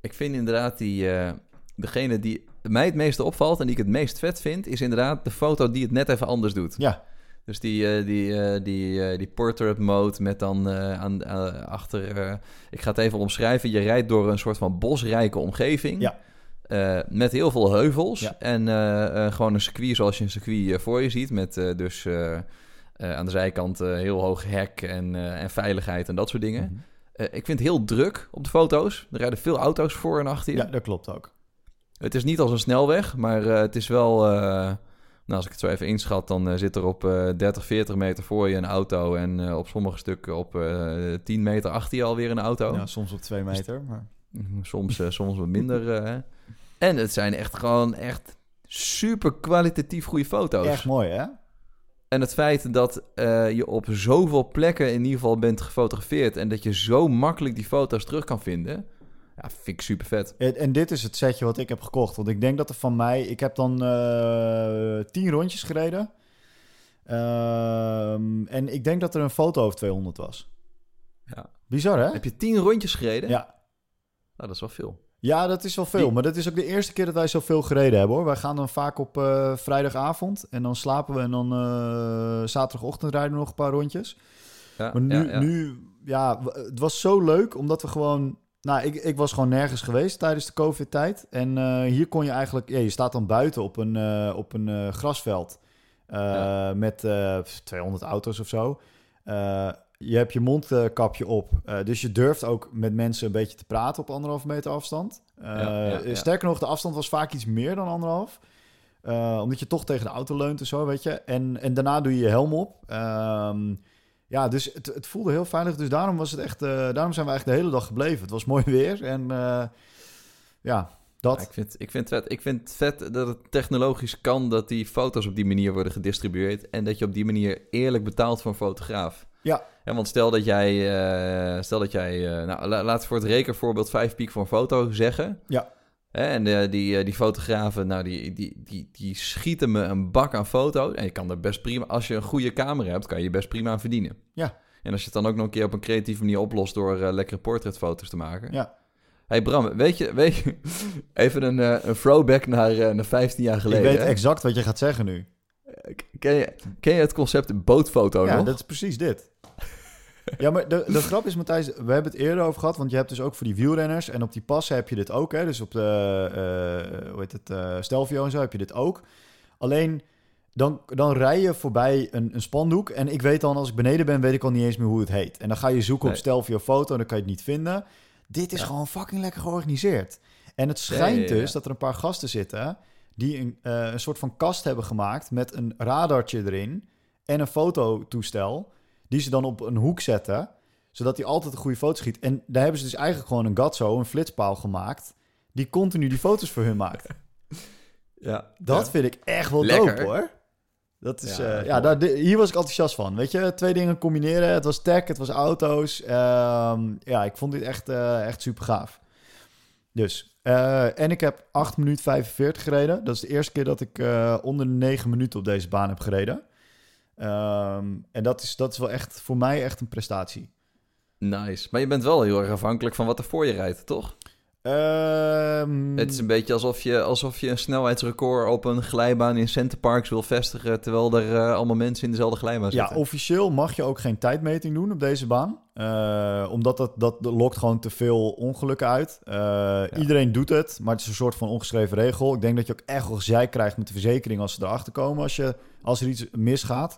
Ik vind inderdaad die, uh, degene die mij het meeste opvalt en die ik het meest vet vind, is inderdaad de foto die het net even anders doet. Ja. Dus die, uh, die, uh, die, die portrait mode met dan aan, achter... ik ga het even omschrijven. Je rijdt door een soort van bosrijke omgeving. Ja. met heel veel heuvels. Ja. En gewoon een circuit zoals je een circuit voor je ziet. Met dus aan de zijkant heel hoog hek en, en veiligheid en dat soort dingen. Mm -hmm. Ik vind het heel druk op de foto's. Er rijden veel auto's voor en achter je. Ja, dat klopt ook. Het is niet als een snelweg, maar het is wel nou, als ik het zo even inschat, dan zit er op uh, 30, 40 meter voor je een auto. En op sommige stukken op 10 eh, meter achter je alweer een auto. Ja, soms op 2 meter. Maar... Soms, soms wat minder. en het zijn echt gewoon echt super kwalitatief goede foto's. Echt mooi, hè? En het feit dat je op zoveel plekken in ieder geval bent gefotografeerd... en dat je zo makkelijk die foto's terug kan vinden... Ja, vind ik super vet. En, en, dit is het setje wat ik heb gekocht. Want ik denk dat er van mij... Ik heb dan uh, tien rondjes gereden. Um, en ik denk dat er een foto over 200 was. Ja. Bizar, hè? Heb je tien rondjes gereden? Ja. Nou, dat is wel veel. Ja, dat is wel veel. Die... Maar dat is ook de eerste keer dat wij zoveel gereden hebben, hoor. Wij gaan dan vaak op uh, vrijdagavond. En dan slapen we en dan uh, zaterdagochtend rijden we nog een paar rondjes. Ja, maar nu, ja, ja. nu... Ja, het was zo leuk, omdat we gewoon Nou, ik, ik was gewoon nergens geweest tijdens de COVID-tijd. En uh, hier kon je eigenlijk... Ja, je staat dan buiten op een, op een grasveld. Met 200 auto's of zo. Je hebt je mondkapje op. dus je durft ook met mensen een beetje te praten op anderhalve meter afstand. Ja, sterker nog, de afstand was vaak iets meer dan anderhalf. omdat je toch tegen de auto leunt en zo, weet je. En, en daarna doe je je helm op. Ehm, ja, dus het, het, voelde heel veilig. Dus daarom, was het echt, daarom zijn we eigenlijk de hele dag gebleven. Het was mooi weer en ja, dat. ik, vind, ik, vind het vet. ik vind het vet dat het technologisch kan dat die foto's op die manier worden gedistribueerd. En dat je op die manier eerlijk betaalt voor een fotograaf. Ja. ja want stel dat jij, uh, stel dat jij nou, laten we voor het rekenvoorbeeld 5 piek voor een foto zeggen. Ja. En uh, die, uh, die fotografen, nou, die, die, die, die schieten me een bak aan foto's. En je kan er best prima, als je een goede camera hebt, kan je best prima aan verdienen. Ja. En als je het dan ook nog een keer op een creatieve manier oplost door uh, lekkere portretfoto's te maken. Ja. Hey Bram, weet je, weet je even een, een throwback naar, naar 15 jaar geleden. Ik weet exact wat je gaat zeggen nu. Ken je, ken je het concept bootfoto ja, nog? Ja, dat is precies dit. Ja, maar de, de grap is, Matthijs, we hebben het eerder over gehad, want je hebt dus ook voor die wielrenners en op die passen heb je dit ook, hè? Dus op de, uh, hoe heet het, uh, Stelvio en zo heb je dit ook. Alleen, dan, dan rij je voorbij een, een spandoek en ik weet dan, als ik beneden ben, weet ik al niet eens meer hoe het heet. En dan ga je zoeken nee. op Stelvio foto en dan kan je het niet vinden. Dit is ja. gewoon fucking lekker georganiseerd. En het schijnt ja, dus dat er een paar gasten zitten die een, uh, een soort van kast hebben gemaakt met een radartje erin en een fototoestel die ze dan op een hoek zetten, zodat hij altijd een goede foto schiet. En daar hebben ze dus eigenlijk gewoon een gatso, een flitspaal gemaakt, die continu die foto's voor hun maakt. Ja, dat ja. vind ik echt wel Lekker. dope hoor. Dat is, Ja, ja, ja daar, hier was ik enthousiast van. Weet je, twee dingen combineren. Het was tech, het was auto's. Ehm, ja, ik vond dit echt, eh, echt super gaaf. Dus, eh, en ik heb 8 minuten 45 gereden. Dat is de eerste keer dat ik eh, onder de 9 minuten op deze baan heb gereden. Ehm, en dat is, dat is wel echt voor mij echt een prestatie. Nice. Maar je bent wel heel erg afhankelijk van wat er voor je rijdt, toch? Ehm, Het is een beetje alsof je, alsof je een snelheidsrecord op een glijbaan in Center Parks wil vestigen... terwijl er eh, allemaal mensen in dezelfde glijbaan ja, zitten. officieel mag je ook geen tijdmeting doen op deze baan. Eh, omdat dat, dat lokt gewoon te veel ongelukken uit. Eh, Iedereen doet het, maar het is een soort van ongeschreven regel. Ik denk dat je ook echt wel gezeik krijgt met de verzekering als ze erachter komen als, je, als er iets misgaat.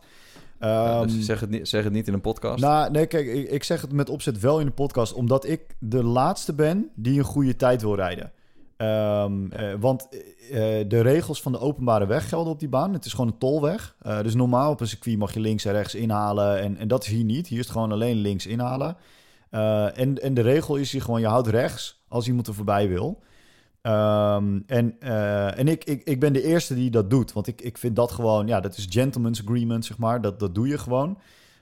Ja, dus Ehm, zeg, het niet, zeg het niet in een podcast. Nou, nee, kijk, ik, ik zeg het met opzet wel in de podcast, omdat ik de laatste ben die een goede tijd wil rijden. Ehm, eh, want eh, de regels van de openbare weg gelden op die baan. Het is gewoon een tolweg. Eh, dus normaal op een circuit mag je links en rechts inhalen. En, en dat is hier niet. Hier is het gewoon alleen links inhalen. Eh, en, en de regel is hier gewoon, je houdt rechts als iemand er voorbij wil. Ehm, en eh, en ik, ik, ik ben de eerste die dat doet. Want ik, ik vind dat gewoon, ja, dat is gentleman's agreement, zeg maar. Dat, dat doe je gewoon.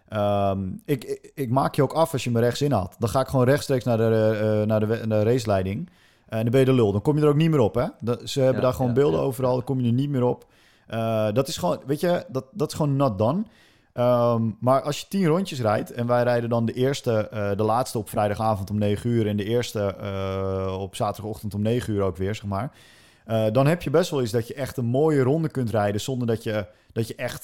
Ehm, ik, ik, ik maak je ook af als je me rechts inhaalt. Dan ga ik gewoon rechtstreeks naar de, eh, naar de, naar de raceleiding. En dan ben je de lul. Dan kom je er ook niet meer op, hè? Dat, ze hebben Ja, daar gewoon ja, beelden ja. overal. Dan kom je er niet meer op. Eh, dat is gewoon, weet je, dat, dat is gewoon not done. Ehm, maar als je tien rondjes rijdt en wij rijden dan de eerste, eh, de laatste op vrijdagavond om 9 uur en de eerste eh, op zaterdagochtend om 9 uur ook weer, zeg maar. eh, dan heb je best wel eens dat je echt een mooie ronde kunt rijden zonder dat je, dat je echt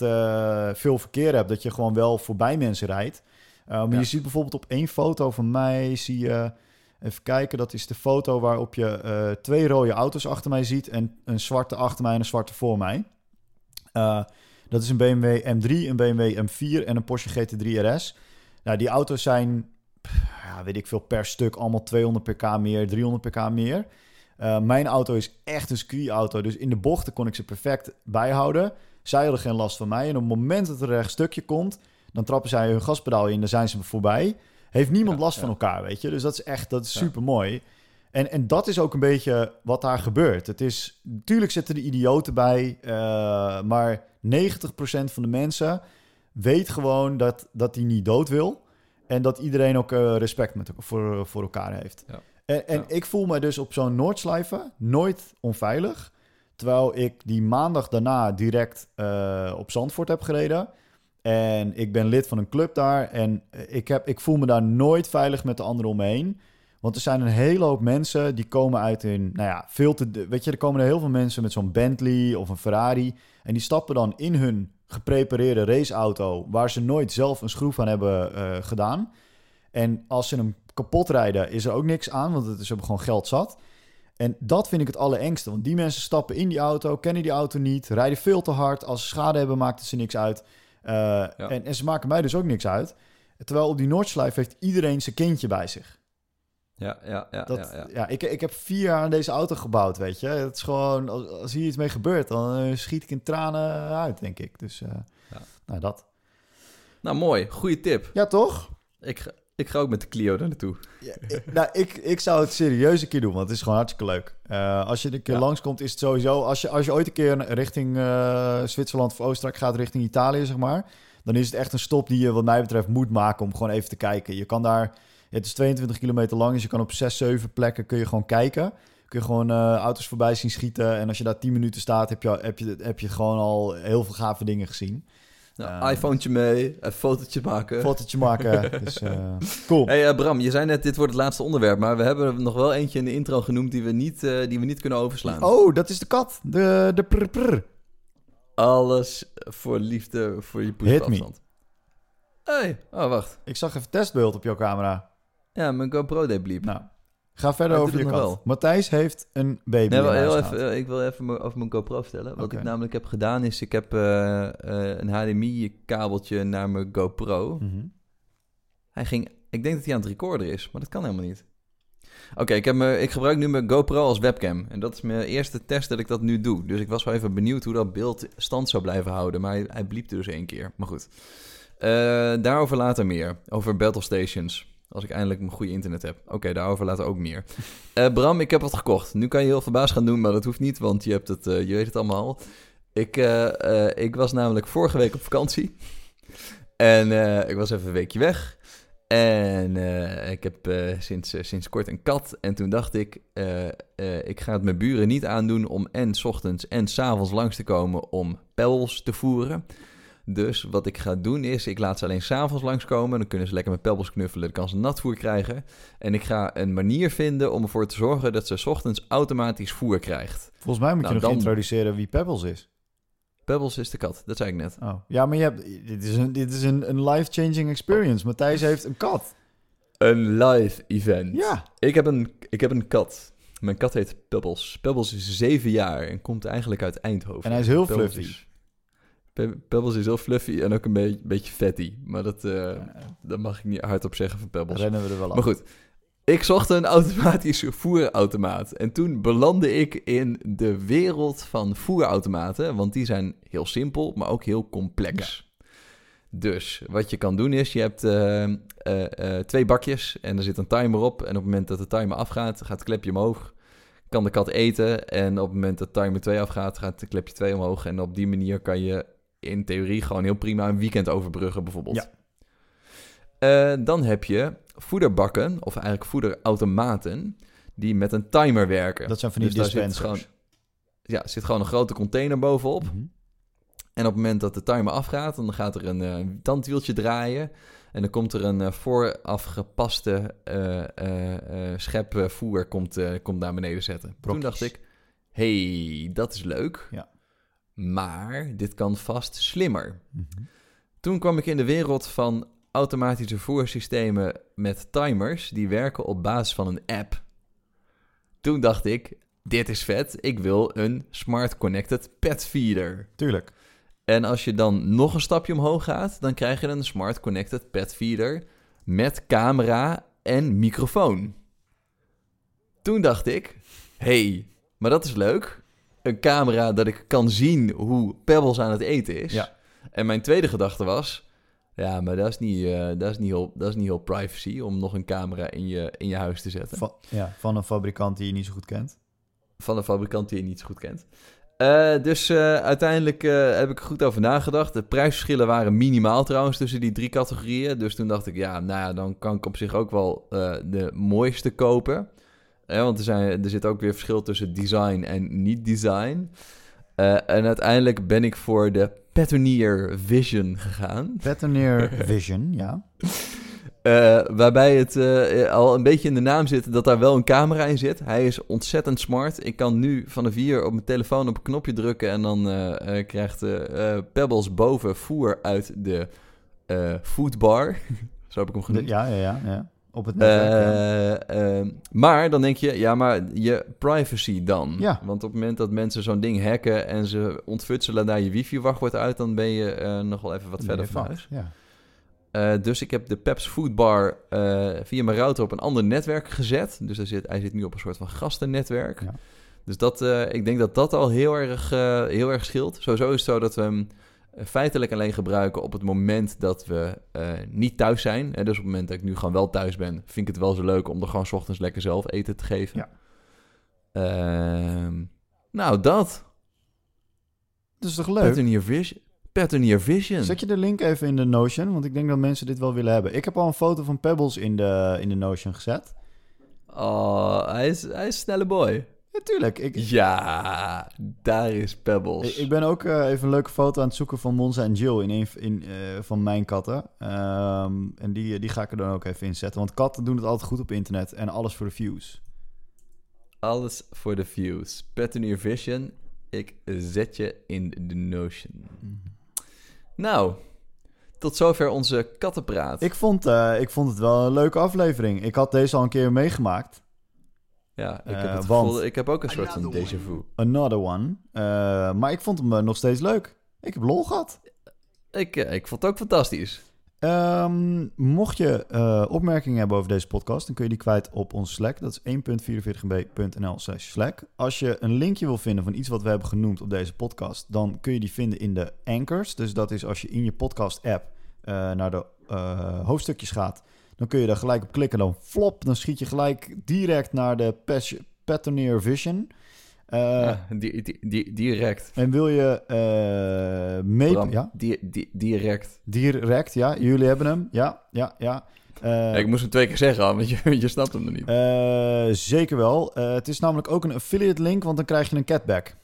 veel verkeer hebt. Dat je gewoon wel voorbij mensen rijdt. Eh, maar Ja. je ziet bijvoorbeeld op één foto van mij, zie je, even kijken, dat is de foto waarop je twee rode auto's achter mij ziet en een zwarte achter mij en een zwarte voor mij. Dat is een BMW M3, een BMW M4 en een Porsche GT3 RS. Nou, die auto's zijn, ja, weet ik veel, per stuk allemaal 200 pk meer, 300 pk meer. Eh, mijn auto is echt een circuitauto, dus in de bochten kon ik ze perfect bijhouden. Zij hadden geen last van mij. En op het moment dat er een rechtstukje komt, dan trappen zij hun gaspedaal in, dan zijn ze voorbij. Heeft niemand Ja, last ja. van elkaar, weet je. Dus dat is echt, dat is super mooi. En, en dat is ook een beetje wat daar gebeurt. Het is, natuurlijk zitten er idioten bij, eh, maar 90% van de mensen weet gewoon dat, dat hij niet dood wil. En dat iedereen ook eh, respect met, voor, voor elkaar heeft. Ja. En, en Ja. ik voel me dus op zo'n Noordslijven nooit onveilig. Terwijl ik die maandag daarna direct eh, op Zandvoort heb gereden. En ik ben lid van een club daar. En ik, heb, ik voel me daar nooit veilig met de anderen om me heen. Want er zijn een hele hoop mensen die komen uit een, nou ja, veel te. Weet je, er komen er heel veel mensen met zo'n Bentley of een Ferrari. En die stappen dan in hun geprepareerde raceauto, waar ze nooit zelf een schroef aan hebben eh, gedaan. En als ze hem kapot rijden is er ook niks aan, want het is gewoon geld zat. En dat vind ik het allerengste, want die mensen stappen in die auto, kennen die auto niet, rijden veel te hard. Als ze schade hebben, maakt het ze niks uit. Uh, en, en, ze maken mij dus ook niks uit. Terwijl op die Noordschleife heeft iedereen zijn kindje bij zich. Ja, ja, ja. Dat, ja, ja. ik, ik heb vier jaar aan deze auto gebouwd, weet je. Het is gewoon, als, als hier iets mee gebeurt, dan uh, schiet ik in tranen uit, denk ik. Dus, uh, ja. nou, dat. Nou, mooi. Goeie tip. Ja, toch? Ik, ik ga ook met de Clio daar naartoe. Ja, ik, nou, ik, ik zou het serieus een keer doen, want het is gewoon hartstikke leuk. Uh, als je een keer ja. langskomt, is het sowieso... Als je, als je ooit een keer richting uh, Zwitserland of Oostenrijk gaat, richting Italië, zeg maar... dan is het echt een stop die je wat mij betreft moet maken om gewoon even te kijken. Je kan daar... Het is 22 kilometer lang, dus je kan op 6, 7 plekken kun je gewoon kijken. Kun je gewoon uh, auto's voorbij zien schieten. En als je daar 10 minuten staat, heb je, heb, je, heb je gewoon al heel veel gave dingen gezien. Nou, uh, iPhonetje mee, een fotootje maken. Fotootje maken, dus uh, cool. Hey uh, Bram, je zei net dit wordt het laatste onderwerp, maar we hebben nog wel eentje in de intro genoemd die we niet, die we niet kunnen overslaan. Oh, dat is de kat, de, de prr, prr. Alles voor liefde, voor je poesafstand. Hey, oh wacht. Ik zag even testbeeld op jouw camera. Ja, mijn GoPro deed bliep. Nou, ga verder over je kat. Wel. Matthijs heeft een baby. Nee, heel even, ik wil even over mijn GoPro vertellen. Wat okay. ik namelijk heb gedaan is, ik heb uh, uh, een HDMI-kabeltje naar mijn GoPro. Mm -hmm. Hij ging, ik denk dat hij aan het recorden is, maar dat kan helemaal niet. Oké, okay, ik, ik gebruik nu mijn GoPro als webcam. En dat is mijn eerste test dat ik dat nu doe. Dus ik was wel even benieuwd hoe dat beeld stand zou blijven houden. Maar hij, hij bliepte dus één keer. Maar goed. Uh, daarover later meer. Over battle stations. Als ik eindelijk een goede internet heb. Oké, okay, daarover later ook meer. Uh, Bram, ik heb wat gekocht. Nu kan je heel verbaasd gaan doen, maar dat hoeft niet, want je, hebt het, uh, je weet het allemaal. Ik, uh, ik was namelijk vorige week op vakantie. En ik was even een weekje weg. En ik heb sinds, sinds kort een kat. En toen dacht ik, ik ga het mijn buren niet aandoen om en s ochtends en s avonds langs te komen om pels te voeren. Dus wat ik ga doen is, ik laat ze alleen s'avonds langskomen. Dan kunnen ze lekker met pebbles knuffelen. Dan kan ze natvoer krijgen. En ik ga een manier vinden om ervoor te zorgen dat ze s ochtends automatisch voer krijgt. Volgens mij moet nou, je nog dan... introduceren wie Pebbles is. Pebbles is de kat, dat zei ik net. Oh. Ja, maar je hebt, dit is een, dit is een, een life-changing experience. Matthijs heeft een kat. Een live event. Ja. Ik heb een, ik heb een kat. Mijn kat heet Pebbles. Pebbles is zeven jaar en komt eigenlijk uit Eindhoven. En hij is heel Pebbles fluffy. Is, Pebbles is heel fluffy en ook een beetje, beetje fatty. Maar dat, uh, dat mag ik niet hardop zeggen van Pebbles. Rennen we er wel af. Maar goed, ik zocht een automatische voerautomaat. En toen belandde ik in de wereld van voerautomaten. Want die zijn heel simpel, maar ook heel complex. Ja. Dus wat je kan doen is, je hebt uh, uh, twee bakjes en er zit een timer op. En op het moment dat de timer afgaat, gaat het klepje omhoog kan de kat eten. En op het moment dat timer 2 afgaat, gaat de klepje 2 omhoog. En op die manier kan je in theorie gewoon heel prima een weekend overbruggen bijvoorbeeld. Ja. Uh, dan heb je voederbakken, of eigenlijk voederautomaten, die met een timer werken. Dat zijn van die dus dispensers. Zit gewoon, ja, zit gewoon een grote container bovenop. Mm -hmm. En op het moment dat de timer afgaat, dan gaat er een uh, tandwieltje draaien. En dan komt er een uh, vooraf gepaste uh, schep voer komt, komt naar beneden zetten. Brokjes. Toen dacht ik, hey, dat is leuk. Ja. Maar dit kan vast slimmer. Mm -hmm. Toen kwam ik in de wereld van automatische voersystemen met timers die werken op basis van een app. Toen dacht ik, dit is vet. Ik wil een smart connected pet feeder. Tuurlijk. En als je dan nog een stapje omhoog gaat, dan krijg je een smart connected pet feeder met camera en microfoon. Toen dacht ik, hey, maar dat is leuk een camera dat ik kan zien hoe Pebbles aan het eten is. Ja. En mijn tweede gedachte was... Ja, maar dat is niet, uh, dat is niet, heel, dat is niet heel privacy om nog een camera in je, in je huis te zetten. Van, ja, van een fabrikant die je niet zo goed kent. Van een fabrikant die je niet zo goed kent. Uh, dus uh, uiteindelijk heb ik er goed over nagedacht. De prijsverschillen waren minimaal trouwens tussen die drie categorieën. Dus toen dacht ik, ja, nou ja, dan kan ik op zich ook wel de mooiste kopen. Ja, want er, zijn, er zit ook weer verschil tussen design en niet-design. Uh, en uiteindelijk ben ik voor de Petonier Vision gegaan. Petonier Vision, ja. Uh, waarbij het uh, al een beetje in de naam zit dat daar wel een camera in zit. Hij is ontzettend smart. Ik kan nu van de vier op mijn telefoon op een knopje drukken en dan krijgt Pebbles boven voer uit de foodbar. Zo heb ik hem genoemd. Ja, ja, ja. ja. Op het netwerk. Uh, maar dan denk je, ja, maar je privacy dan. Ja. Want op het moment dat mensen zo'n ding hacken en ze ontfutselen daar je wifi-wachtwoord uit, dan ben je uh, nog wel even wat verder van huis. Ja. Uh, dus ik heb de Peps Foodbar via mijn router op een ander netwerk gezet. Dus hij zit, hij zit nu op een soort van gastennetwerk. Ja. Dus dat, ik denk dat dat al heel erg, heel erg scheelt. Sowieso is het zo dat we feitelijk alleen gebruiken op het moment dat we uh, niet thuis zijn. dus op het moment dat ik nu gewoon wel thuis ben, vind ik het wel zo leuk om er gewoon s ochtends lekker zelf eten te geven. Ja. Uh, nou, dat. Dat is toch leuk? Vision. Pattern Vision. Zet je de link even in de Notion, want ik denk dat mensen dit wel willen hebben. Ik heb al een foto van Pebbles in de, in de Notion gezet. Oh, hij is, hij is een snelle boy. Natuurlijk. Ik... Ja, daar is Pebbles. Ik, ben ook uh, even een leuke foto aan het zoeken van Monza en Jill in een in, uh, van mijn katten. Um, en die, die ga ik er dan ook even in zetten. Want katten doen het altijd goed op internet en alles voor de views. Alles voor de views. Pattern Vision, ik zet je in de Notion. Mm. Nou, tot zover onze kattenpraat. Ik vond, uh, ik vond het wel een leuke aflevering. Ik had deze al een keer meegemaakt. Ja, ik heb, het gevoel, ik heb ook een soort van déjà vu. Another one. Uh, maar ik vond hem nog steeds leuk. Ik heb lol gehad. Ik, ik vond het ook fantastisch. Um, mocht je uh, opmerkingen hebben over deze podcast, dan kun je die kwijt op onze Slack. Dat is 1.44b.nl slash Slack. Als je een linkje wil vinden van iets wat we hebben genoemd op deze podcast, dan kun je die vinden in de anchors. Dus dat is als je in je podcast-app uh, naar de uh, hoofdstukjes gaat dan kun je daar gelijk op klikken. Dan flop, dan schiet je gelijk direct naar de Pattern Vision. Uh, ja, di direct. En wil je uh, mee... ja? Di di direct. Direct, ja. Jullie hebben hem. Ja, ja, ja. Uh, ik moest hem twee keer zeggen, want je, je snapt hem nog niet. zeker wel. het is namelijk ook een affiliate link, want dan krijg je een catback.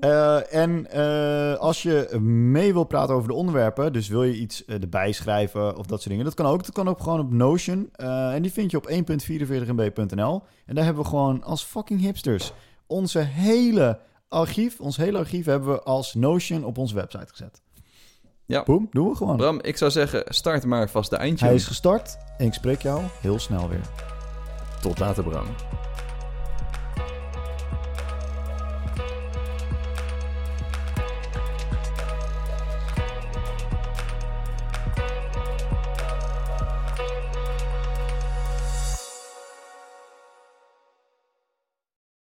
Uh, en uh, als je mee wil praten over de onderwerpen, dus wil je iets uh, erbij schrijven of dat soort dingen, dat kan ook. Dat kan ook gewoon op Notion. en die vind je op 1.44mb.nl. En daar hebben we gewoon als fucking hipsters onze hele archief, ons hele archief hebben we als Notion op onze website gezet. Ja. Boom, doen we gewoon. Bram, ik zou zeggen, start maar vast de eindje. Hij is gestart en ik spreek jou heel snel weer. Tot later, Bram.